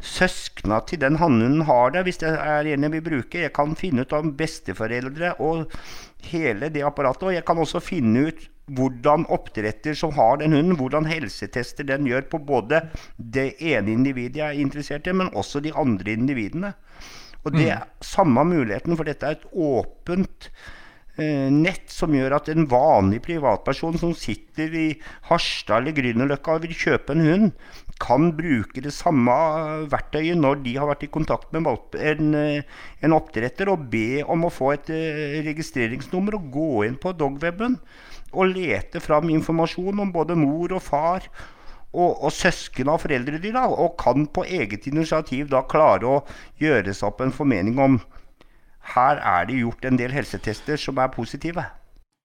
søskna til den hannhunden har det, hvis det er en jeg vil bruke. Jeg kan finne ut av besteforeldre og hele det apparatet. Og jeg kan også finne ut hvordan oppdretter som har den hunden, hvordan helsetester den gjør på både det ene individet jeg er interessert i, men også de andre individene. Og det er samme muligheten, for dette er et åpent eh, nett som gjør at en vanlig privatperson som sitter i Harstad eller Grünerløkka og vil kjøpe en hund, kan bruke det samme verktøyet når de har vært i kontakt med en, eh, en oppdretter, og be om å få et eh, registreringsnummer og gå inn på dogweben og lete fram informasjon om både mor og far og, og søsken av foreldredyr, da, og kan på eget initiativ da klare å gjøre seg opp en formening om her er det gjort en del helsetester som er positive.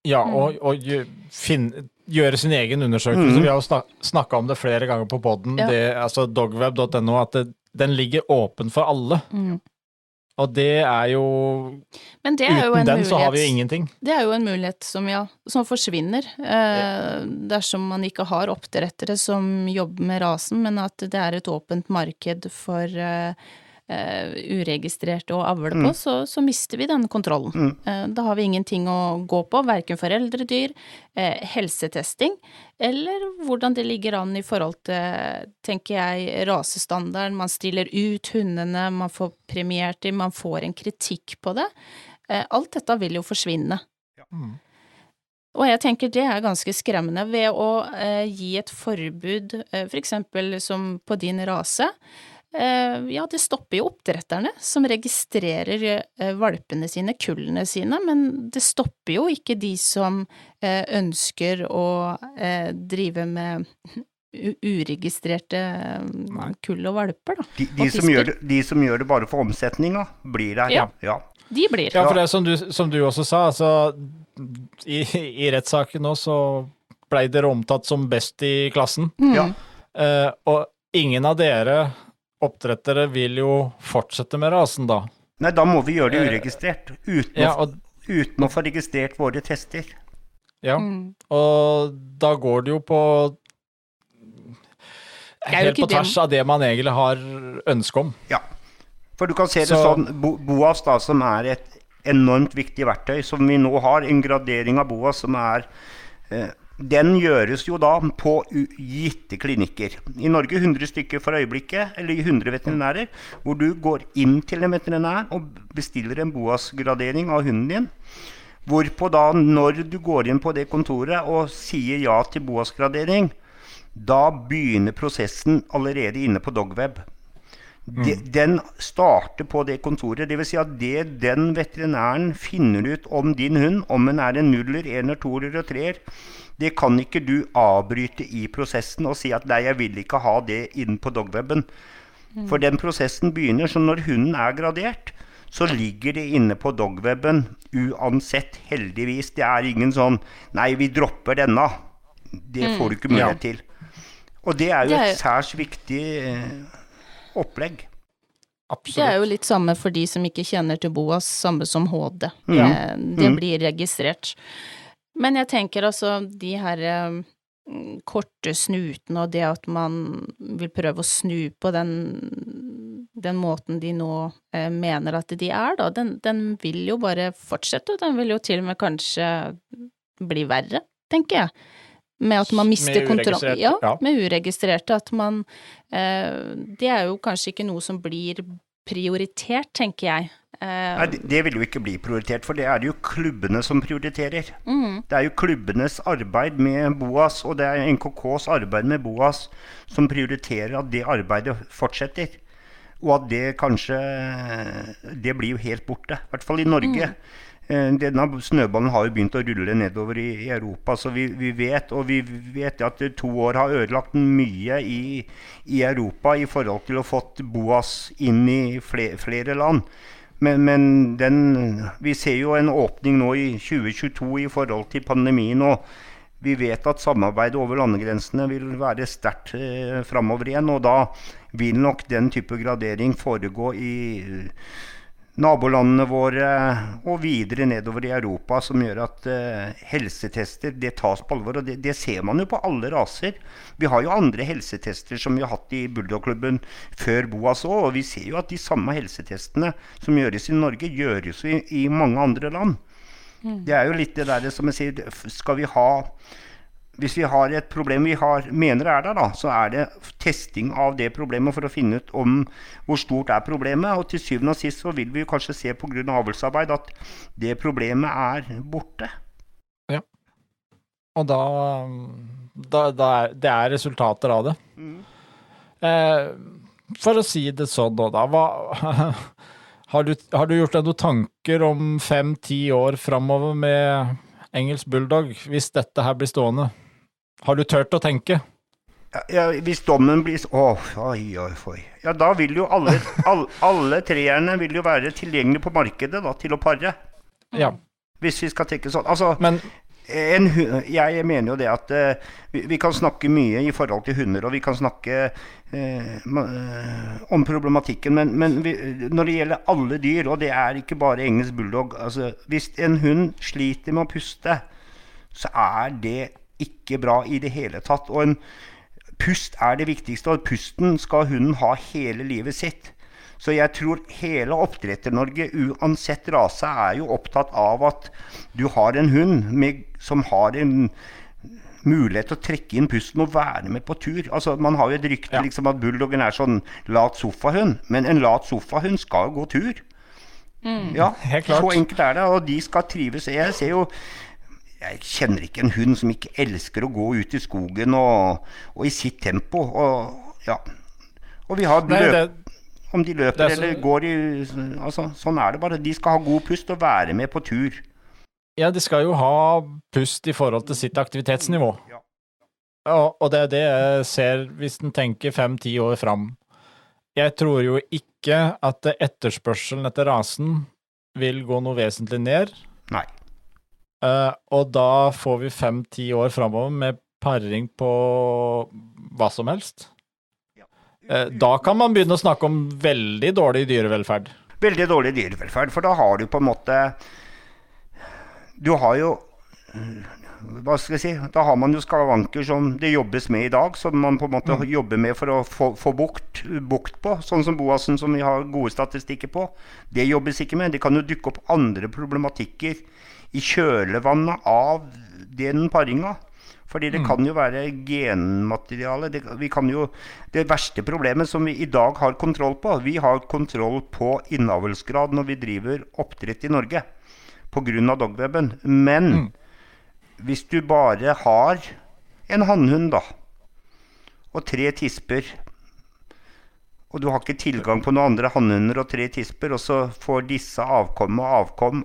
Ja, mm. og, og finne, gjøre sin egen undersøkelse. Mm. Vi har jo snakka om det flere ganger på poden, ja. altså dogweb.no, at det, den ligger åpen for alle. Mm. Og det er jo Men det er Uten jo en den mulighet, så har vi jo ingenting. Det er jo en mulighet som, ja, som forsvinner eh, dersom man ikke har oppdrettere som jobber med rasen, men at det er et åpent marked for eh, uh, uregistrerte å avle på, mm. så, så, mister vi den kontrollen. Mm. Uh, da har vi ingenting å gå på, verken foreldredyr, uh, helsetesting, eller hvordan det ligger an i forhold til, tenker jeg, rasestandarden. Man stiller ut hundene, man får premiert dem, man får en kritikk på det. alt dette vil jo forsvinne. Ja. Mm. Og jeg tenker det er ganske skremmende. Ved å eh, gi et forbud, eh, for eksempel som på din rase, ja, det stopper jo oppdretterne, som registrerer eh, valpene sine, kullene sine, men det stopper jo ikke de som eh, ønsker å drive med uregistrerte kull og valper, da. De, de, som det, de, som gjør det, bare for omsetninga, blir der, ja. ja. De blir. Ja, for det som du, som du også sa, altså i, i rettssaken nå så blei dere omtatt som best i klassen. Mm. Ja. Uh, og ingen av dere oppdrettere vil jo fortsette med rasen, da. Nei, da må vi gjøre det uregistrert. Uten, ja, og, å, uten å, få registrert våre tester. Ja, mm. og da går det jo på Helt på tvers av det man egentlig har ønske om. Ja. For du kan se det Så, sånn, BOAS, da, som er et enormt viktig verktøy, som vi nå har, en gradering av BOAS som er eh, den gjøres jo da på gitte klinikker. I Norge 100 stykker for øyeblikket, eller 100 veterinærer, hvor du går inn til en veterinær og bestiller en BOAS-gradering av hunden din. Hvorpå da, når du går inn på det kontoret og sier ja til BOAS-gradering, da begynner prosessen allerede inne på Dogweb. De, mm. Den starter på det kontoret. Dvs. Si at det den veterinæren finner ut om din hund, om den er en nuller, ener, toer eller treer, det kan ikke du avbryte i prosessen og si at nei, jeg vil ikke ha det inn på dogweben. Mm. For den prosessen begynner. Så når hunden er gradert, så ligger det inne på dogweben uansett, heldigvis. Det er ingen sånn Nei, vi dropper denne. Det mm. får du ikke mulighet ja. til. Og det er jo et særs viktig eh, opplegg. Absolutt. Det er jo litt samme for de som ikke kjenner til BOAS, samme som HD. Mm. Det, det mm. blir registrert. Men jeg tenker altså de her um, korte snutene og det at man vil prøve å snu på den, den måten de nå eh, mener at de er, da, den, den, vil jo bare fortsette, og den vil jo til og med kanskje bli verre, tenker jeg. Med at man mister kontroll ja, ja, med uregistrerte. At man eh, Det er jo kanskje ikke noe som blir prioritert, tenker jeg. Eh, Nei, det, vil jo ikke bli prioritert, for det er det jo klubbene som prioriterer. mm, Det er jo klubbenes arbeid med Boas, og det er NKKs arbeid med Boas som prioriterer at det arbeidet fortsetter. Og at det kanskje Det blir jo helt borte. I hvert fall i Norge. Eh, Denne snøballen har jo begynt å rulle nedover i, i Europa, så vi, vi vet og vi vet at to år har ødelagt mye i, i Europa i forhold til å fått Boas inn i flere, flere land. Men, men den, vi ser jo en åpning nå i 2022 i forhold til pandemien. og vi vet at samarbeidet over landegrensene vil være sterkt eh, framover igjen. Og da vil nok den type gradering foregå i eh, nabolandene våre og videre nedover i Europa, som gjør at uh, helsetester det tas på alvor. Og det, det ser man jo på alle raser. Vi har jo andre helsetester som vi har hatt i Bulldog-klubben før Boas òg, og vi ser jo at de samme helsetestene som gjøres i Norge, gjøres i, i mange andre land. Det er jo litt det der som jeg sier, skal vi ha hvis vi har et problem vi har, mener er der, da, så er det testing av det problemet for å finne ut om hvor stort er problemet. Og til syvende og sist så vil vi kanskje se pga. avlsarbeid at det problemet er borte. Ja. Og da, da, da er, Det er resultater av det. Eh, for å si det sånn, da, da hva, har, du, har du gjort deg noen tanker om fem-ti år framover med engelsk bulldog, hvis dette her blir stående? Har du turt å tenke? Ja, hvis dommen blir Å, oi, oi, oi. Ja, da vil jo alle, all, alle treerne vil jo være tilgjengelige på markedet da, til å pare. Ja. Hvis vi skal tenke sånn. Altså, Men en, jeg mener jo det at uh, vi, vi kan snakke mye i forhold til hunder, og vi kan snakke eh, om problematikken, men, men vi, når det gjelder alle dyr, og det er ikke bare engelsk bulldog altså, Hvis en hund sliter med å puste, så er det ikke bra i det hele tatt. Og en pust er det viktigste, og pusten skal hunden ha hele livet sitt. Så jeg tror hele Oppdretter-Norge, uansett rase, er jo opptatt av at du har en hund med, som har en mulighet til å trekke inn pusten og være med på tur. Altså, Man har jo et rykte Ja. liksom at bulldoggen er sånn lat sofahund, men en lat sofahund skal jo gå tur. Ja, Helt klart. så enkelt er det, og de skal trives. Jeg ser jo jeg kjenner ikke en hund som ikke elsker å gå ut i skogen og, og i sitt tempo. Og, ja. og vi har Nei, løp, det, om de løper er så- eller går i altså, Sånn er det bare. De skal ha god pust og være med på tur. ja, de skal jo ha pust i forhold til sitt aktivitetsnivå. Ja. Og, og det er det jeg ser hvis en tenker fem-ti år fram. Jeg tror jo ikke at etterspørselen etter rasen vil gå noe vesentlig ned. Nei. Eh, og da får vi fem-ti år framover med paring på hva som helst. Eh, da kan man begynne å snakke om veldig dårlig dyrevelferd. Veldig dårlig dyrevelferd, for da har du på en måte Du har jo hva skal jeg si, Da har man jo skavanker som det jobbes med i dag, som man på en måte jobber med for å få, få bukt, bukt på. Sånn som Boasen, som vi har gode statistikker på. Det jobbes ikke med. Det kan jo dukke opp andre problematikker i kjølvannet av den paringa. Fordi det kan jo være genmateriale. Det, vi kan jo, det verste problemet som vi i dag har kontroll på Vi har kontroll på innavlsgrad når vi driver oppdrett i Norge pga. dogweben. Men hvis du bare har en hannhund, da, og tre tisper og du har ikke tilgang på noen andre hannhunder og tre tisper, og så får disse avkom og avkom,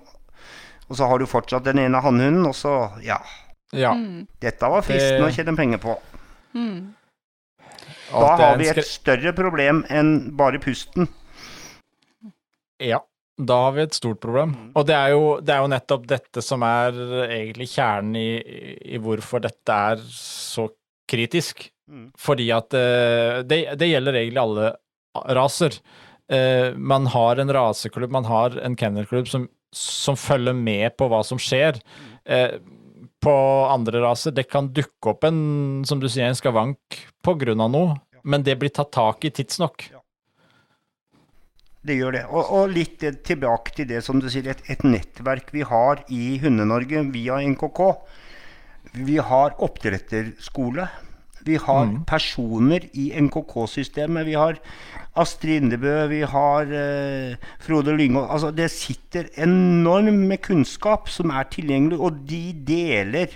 og så har du fortsatt den ene hannhunden, og så Ja. Ja. Dette var fristende Det- å tjene penger på. Mm. Da har vi et større problem enn bare pusten. Ja, da har vi et stort problem. Og det er jo, det er jo nettopp dette som er egentlig kjernen i, i hvorfor dette er så kritisk. Mm. Fordi at eh, det, det gjelder egentlig alle raser. Eh, Man har en raseklubb, man har en kennelklubb som, som følger med på hva som skjer. Eh, På andre raser, det kan dukke opp en, som du sier, en skavank på grunn av noe, men det blir tatt tak i tidsnok. Det gjør det. Og, og litt tilbake til det som du sier, et, et nettverk vi har i Hunde-Norge via NKK. Vi har oppdretterskole. Vi har personer i NKK-systemet. Vi har Astrid Indebø, vi har eh, Frode Lyngå altså, Det sitter enormt med kunnskap som er tilgjengelig, og de deler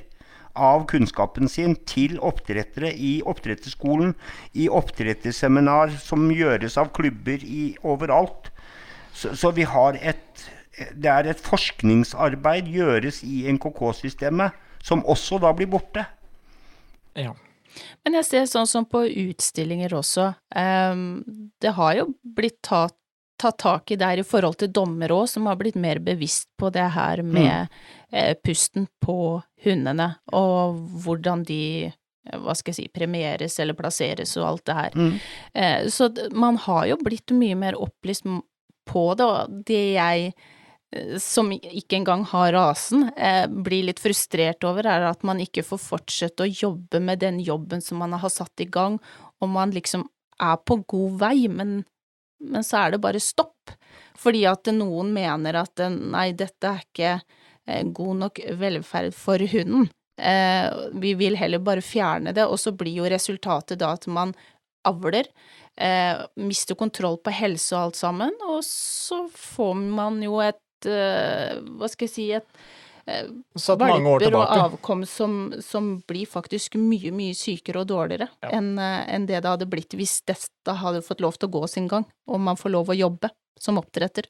av kunnskapen sin til oppdrettere i oppdretterskolen, i oppdretterseminar som gjøres av klubber i, overalt. Så, så vi har et det er et forskningsarbeid gjøres i NKK-systemet, som også da blir borte. Ja. Men jeg ser sånn som på utstillinger også, um, det har jo blitt tatt, tatt tak i der i forhold til dommere òg, som har blitt mer bevisst på det her med mm. eh, pusten på hundene, og hvordan de hva skal jeg si, premieres eller plasseres og alt det her. Mm. Eh, så man har jo blitt mye mer opplyst på det, og det jeg Eh, som ikke engang har rasen, eh, blir litt frustrert over, er at man ikke får fortsette å jobbe med den jobben som man har satt i gang, og man liksom er på god vei, men, men så er det bare stopp. Fordi at noen mener at eh, nei, dette er ikke god nok velferd for hunden. vi vil heller bare fjerne det, og så blir jo resultatet da at man avler, mister kontroll på helse og alt sammen, og så får man jo et Hva skal jeg si et uh, valper og avkom som, som, blir faktisk mye, mye sykere og dårligere ja. enn uh, en det det hadde blitt hvis dette hadde fått lov til å gå sin gang, og man får lov å jobbe som oppdretter.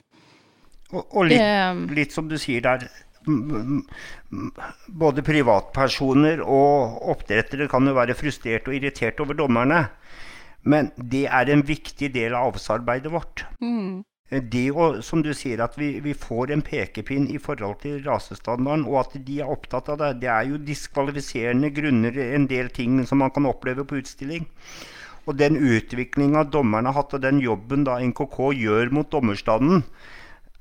Og, og litt, litt, som du sier der, både privatpersoner og oppdrettere kan jo være frustrert og irritert over dommerne. Men det er en viktig del av avlsarbeidet vårt. Mm. Det å, som du sier, at vi, vi, får en pekepinn i forhold til rasestandarden, og at de er opptatt av det, det er jo diskvalifiserende grunner, en del ting som man kan oppleve på utstilling. Og den utviklinga dommerne har hatt, og den jobben da NKK gjør mot dommerstanden,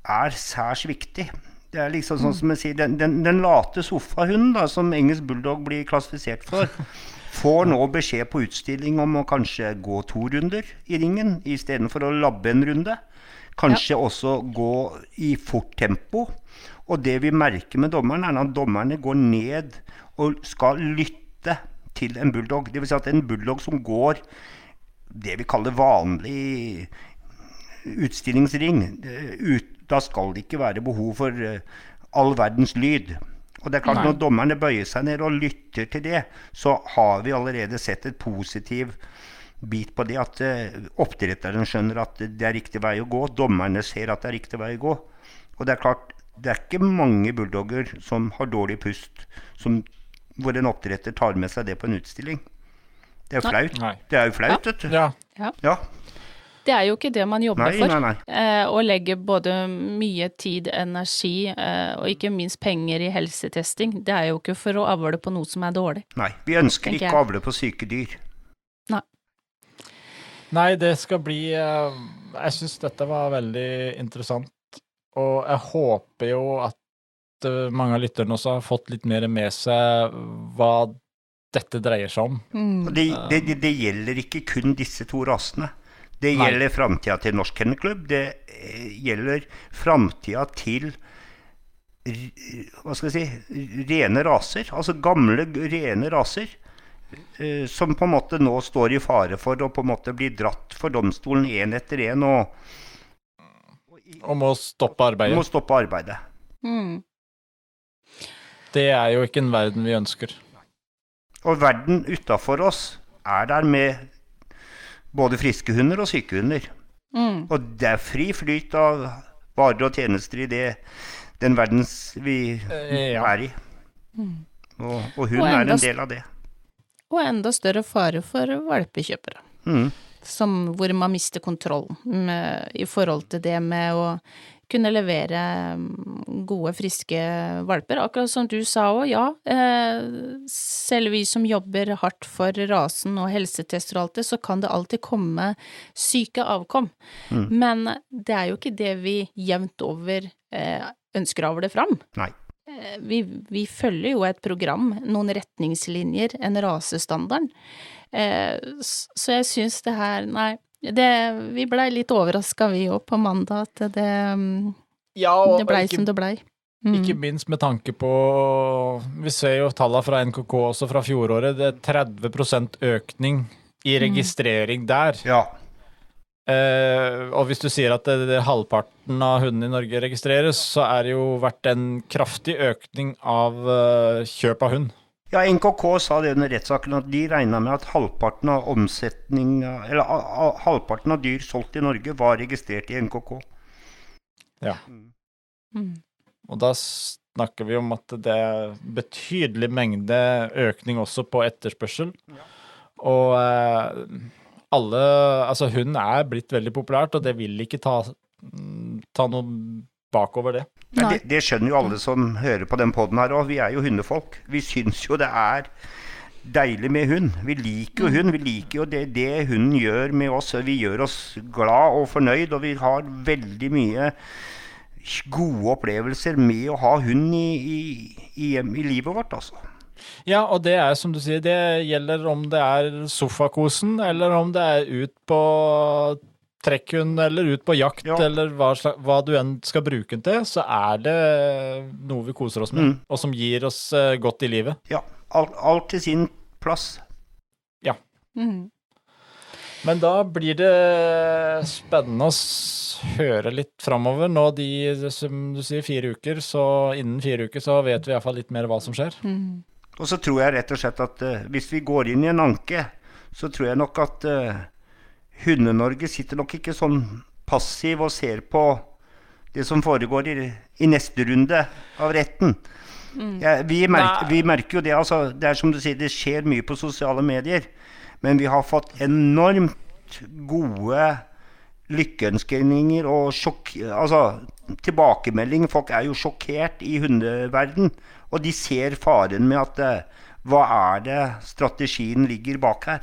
er særs viktig. Det er liksom sånn som jeg sier, Den, den, den late sofahunden da, som engelsk bulldog blir klassifisert for, får nå beskjed på utstilling om å kanskje gå to runder i ringen istedenfor å labbe en runde. Kanskje ja. også gå i fort tempo. Og det vi merker med dommeren, er at dommerne går ned og skal lytte til en bulldog. Dvs. Si at en bulldog som går det vi kaller vanlig utstillingsring, ut, da skal det ikke være behov for uh, all verdens lyd. Og det er klart. Når dommerne bøyer seg ned og lytter til det, så har vi allerede sett et positivt bit på det at uh, oppdretteren skjønner at det er riktig vei å gå. Dommerne ser at det er riktig vei å gå. Og det er klart, det er ikke mange bulldogger som har dårlig pust, som, hvor en oppdretter tar med seg det på en utstilling. Det er jo flaut. Nei. Det er jo flaut, vet du. Ja. ja. ja. Det er jo ikke det man jobber nei, for. Nei, nei. Eh, å legge både mye tid, energi eh, og ikke minst penger i helsetesting. Det er jo ikke for å avle på noe som er dårlig. Nei, vi ønsker ikke å avle på syke dyr. Nei, det skal bli eh, Jeg syns dette var veldig interessant. Og jeg håper jo at eh, mange av lytterne også har fått litt mer med seg hva dette dreier seg om. Mm. Det, det, det, gjelder ikke kun disse to rasene. Det gjelder framtida til Norsk Kennelklubb. Det eh, gjelder framtida til hva skal jeg si, rene raser. Altså gamle, rene raser. Eh, som på en måte nå står i fare for å på en måte bli dratt for domstolen én etter én. Og, og må stoppe arbeidet. Må stoppe arbeidet. Mm. Det er jo ikke en verden vi ønsker. Og verden utafor oss er der med både friske hunder og syke hunder. Mm. Og det er fri flyt av varer og tjenester i det, den verdens vi eh, ja. er i. Mm. Og, og hun og er en del av det og enda større fare for valpekjøpere. Mm. Som, hvor man mister kontrollen med, i forhold til det med å kunne levere mm, gode, friske valper. Akkurat som du sa òg, ja. Eh, selv vi som jobber hardt for rasen og helsetester og alt det, så kan det alltid komme syke avkom. Mm. Men det er jo ikke det vi jevnt over eh, ønsker å avle fram. Nei. Eh, vi, vi, følger jo et program, noen retningslinjer, en rasestandard. Eh, så jeg syns det her, nei, det, vi blei litt overraska vi òg på mandag, at det, mm, ja, det blei som det blei. Mm. Ikke minst med tanke på Vi ser jo tallene fra NKK også fra fjoråret. Det er 30 økning i Mm. registrering der. Ja. Eh, og hvis du sier at det, det, halvparten av hundene i Norge registreres, så er det jo vært en kraftig økning av eh, kjøp av hund. Ja, NKK sa det under rettssaken at de regna med at halvparten av omsetning Eller a, a, halvparten av dyr solgt i Norge var registrert i NKK. Ja. Mm. Og da snakker vi om at det er betydelig mengde økning også på etterspørsel. Og eh, alle Altså, hund er blitt veldig populært, og det vil ikke ta, mm, ta noe bakover det. Det, det skjønner jo alle som hører på den poden her òg. Vi er jo hundefolk. Vi syns jo det er deilig med hund. Vi liker jo hund. Vi liker jo det, det hunden gjør med oss. Vi gjør oss glad og fornøyd, og vi har veldig mye gode opplevelser med å ha hund i, i, i, i livet vårt, altså. Ja, og det er som du sier, det gjelder om det er sofakosen, eller om det er ut på trekkhund, eller ut på jakt, Ja. eller hva, hva du enn skal bruke den til, så er det noe vi koser oss med, Mm. og som gir oss eh, godt i livet. Ja, alt, alt til sin plass. Mm. Men da blir det spennende å høre litt framover. Nå de, som du sier, fire uker, så innen fire uker så vet vi iallfall litt mer hva som skjer. Mm. Og så tror jeg rett og slett at uh, hvis vi går inn i en anke, så tror jeg nok at uh, Hunde-Norge sitter nok ikke sånn passiv og ser på det som foregår i, i neste runde av retten. Ja, vi, merker, vi merker jo det. altså, Det er som du sier, det skjer mye på sosiale medier. Men vi har fått enormt gode lykkeønskninger og sjokk... Altså, tilbakemelding. Folk er jo sjokkert i hundeverden. Og de ser faren med at eh, Hva er det strategien ligger bak her?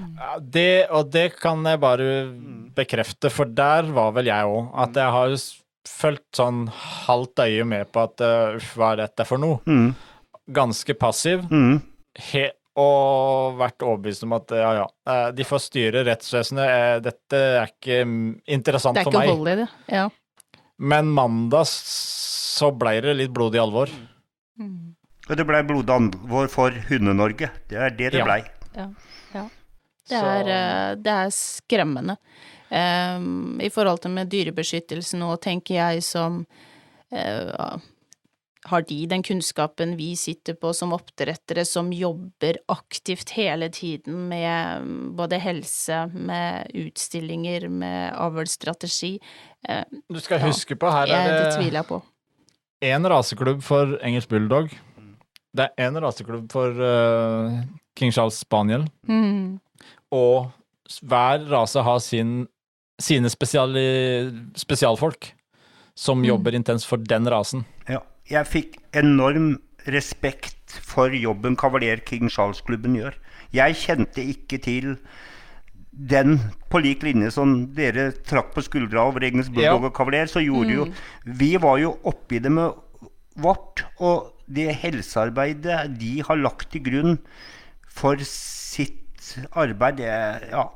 Ja, det, og det kan jeg bare bekrefte, for der var vel jeg òg. At jeg har fulgt sånn halvt øye med på at uh, uff, hva er dette for noe? Mm. Ganske passiv. Mm. He, og vært overbevist om at ja, ja, eh, de får styre rettsvesenet. eh, Dette er ikke interessant for meg. Det er ikke hold i det. Ja. Men mandag så ble det litt blodig alvor. Mm. Og det blei blodig alvor for Hunde-Norge. Det er det det Ja. blei. Det er, eh, det er skremmende. Um, I forhold til med dyrebeskyttelse nå, tenker jeg som uh, Har de den kunnskapen vi sitter på som oppdrettere, som jobber aktivt hele tiden med mm, både helse, med utstillinger, med avlsstrategi? Uh, Du skal Ja. huske på, her jeg, det er det tviler jeg på. Én raseklubb for engelsk bulldog. Det er én raseklubb for uh, King Charles Spaniel. Mm. Og hver rase har sin, sine spesiali, spesialfolk som Mm. jobber intenst for den rasen. Ja. Jeg fikk enorm respekt for jobben Cavalier King Charles-klubben gjør. Jeg kjente ikke til den på lik linje som dere trakk på skuldra over Egnes bulldog Ja. og Kavaler, så gjorde jo Vi var jo oppi det med vårt, og det helsearbeidet de har lagt til grunn for sitt arbeid, det Ja.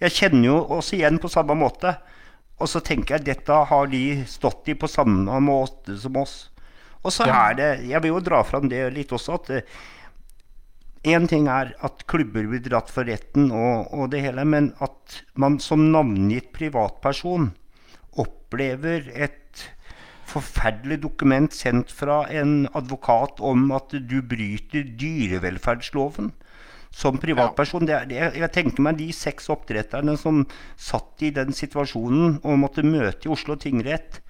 Jeg kjenner jo oss igjen på samme måte. Og så tenker jeg dette har de stått i på samme måte som oss. Og så Ja. er det Jeg vil jo dra fram det litt også, at Én ting er at klubber blir dratt for retten og, og det hele, men at man som navngitt privatperson opplever et forferdelig dokument sendt fra en advokat om at du bryter dyrevelferdsloven som privatperson. Det er, det, jeg tenker meg de seks oppdretterne som satt i den situasjonen og måtte møte i Oslo tingrett.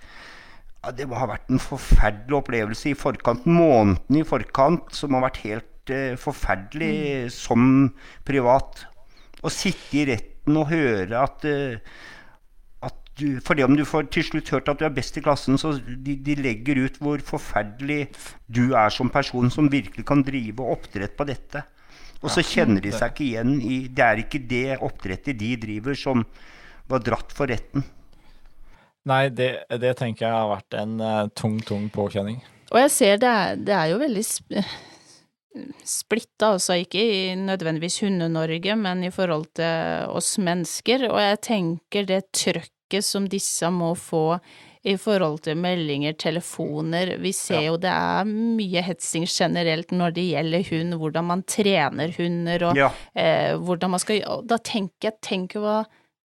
Ja, det må ha vært en forferdelig opplevelse i forkant, måneden i forkant, som har vært helt eh, forferdelig som privat. Å sitte i retten og høre at, eh, at du, fordi om du får til slutt hørt at du er best i klassen, så de, de legger ut hvor forferdelig du er som person som virkelig kan drive oppdrett på dette. Og så kjenner de seg ikke igjen i Det er ikke det oppdrettet de driver, som var dratt for retten. Nei, det, det tenker jeg har vært en uh, tung, tung påkjenning. Og jeg ser det er, det er jo veldig sp splitta, altså ikke i nødvendigvis Hunde-Norge, men i forhold til oss mennesker, og jeg tenker det trøkket som disse må få i forhold til meldinger, telefoner. Vi ser jo det er mye hetsing generelt når det gjelder hund, hvordan man trener hunder og Ja. eh, hvordan man skal og Da tenker jeg, tenk hva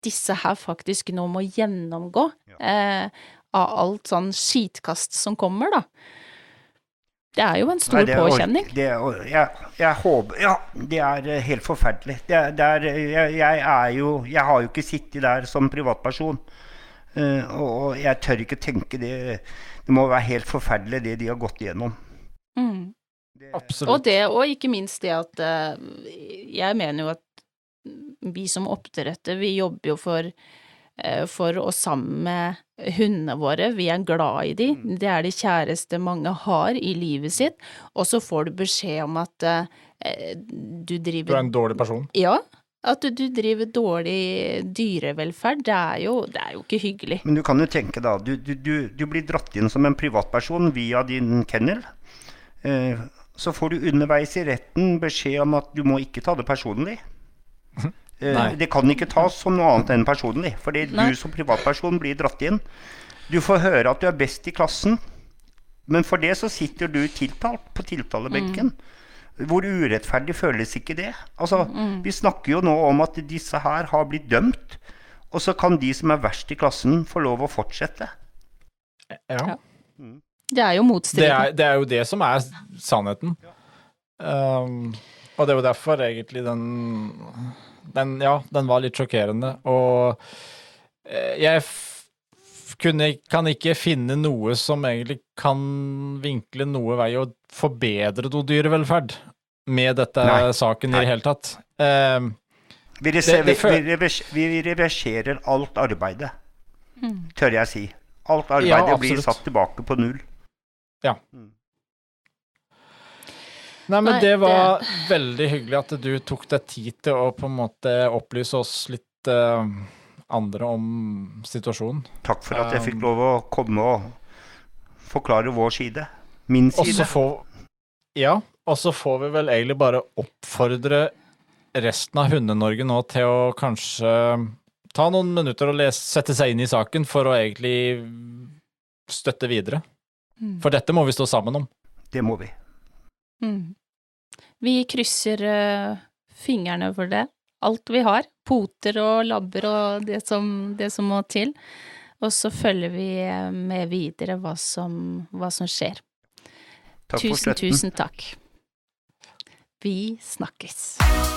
disse her faktisk nå må gjennomgå eh, av alt sånn skitkast som kommer, da. Det er jo en stor Nei, det er påkjenning. Det, er- jeg, jeg håper Ja, det er eh, helt forferdelig. Det, er- det er, jeg, jeg er jo Jeg har jo ikke sittet der som privatperson. eh, og, og jeg tør ikke tenke det Det må være helt forferdelig, det de har gått igjennom. Mm. Og Absolutt. det, og ikke minst det at eh, Jeg mener jo at vi som oppdretter, vi jobber jo for eh, for oss sammen med hundene våre, vi er glad i dem. Mm. det er det kjæreste mange har i livet sitt, og så får du beskjed om at uh, du Du er en dårlig person. Ja, at du, du driver dårlig dyrevelferd, det er jo, det er jo ikke hyggelig. Men du kan jo tenke da, du, du, du, du blir dratt inn som en privatperson via din kennel. Eh, så får du underveis i retten beskjed om at du må ikke ta det personlig. Eh, Nei. det kan ikke tas som noe annet enn personlig, fordi Nei. du som privatperson blir dratt inn. Du får høre at du er best i klassen, men for det så sitter du tiltalt på tiltalebenken. Hvor urettferdig føles ikke det? Altså, Vi snakker jo nå om at disse her har blitt dømt, og så kan de som er verst i klassen, få lov å fortsette. Ja. Det er jo Det motstridende. Det, det er jo det som er sannheten. Um, og det er jo derfor egentlig den Den, ja, den var litt sjokkerende. Og eh, jeg f kunne, kan ikke finne noe som egentlig kan vinkle noe vei å forbedre noe dyrevelferd med dette Nei. saken i det hele tatt. Um, Vi, reser, Det- det vi, vi, reverserer alt arbeidet, Mm. tør jeg si. Alt arbeidet Ja, blir satt tilbake på null. Nei, men Nei, det var veldig hyggelig at du tok deg tid til å på en måte opplyse oss litt uh, andre om situasjonen. Takk for at jeg fikk Um, lov å komme og forklare vår side. Min side. Også får Ja, og så får vi vel egentlig bare oppfordre resten av Hunde-Norge nå til å kanskje ta noen minutter og lese, sette seg inn i saken for å egentlig støtte videre. Mm. For dette må vi stå sammen om. Det må vi. Mm. Vi krysser uh, fingrene for det. Alt vi har. Poter og labber og det som, det som må til. Og så følger vi eh, med videre hva som, hva som skjer. Takk tusen, tusen takk. Vi snakkes.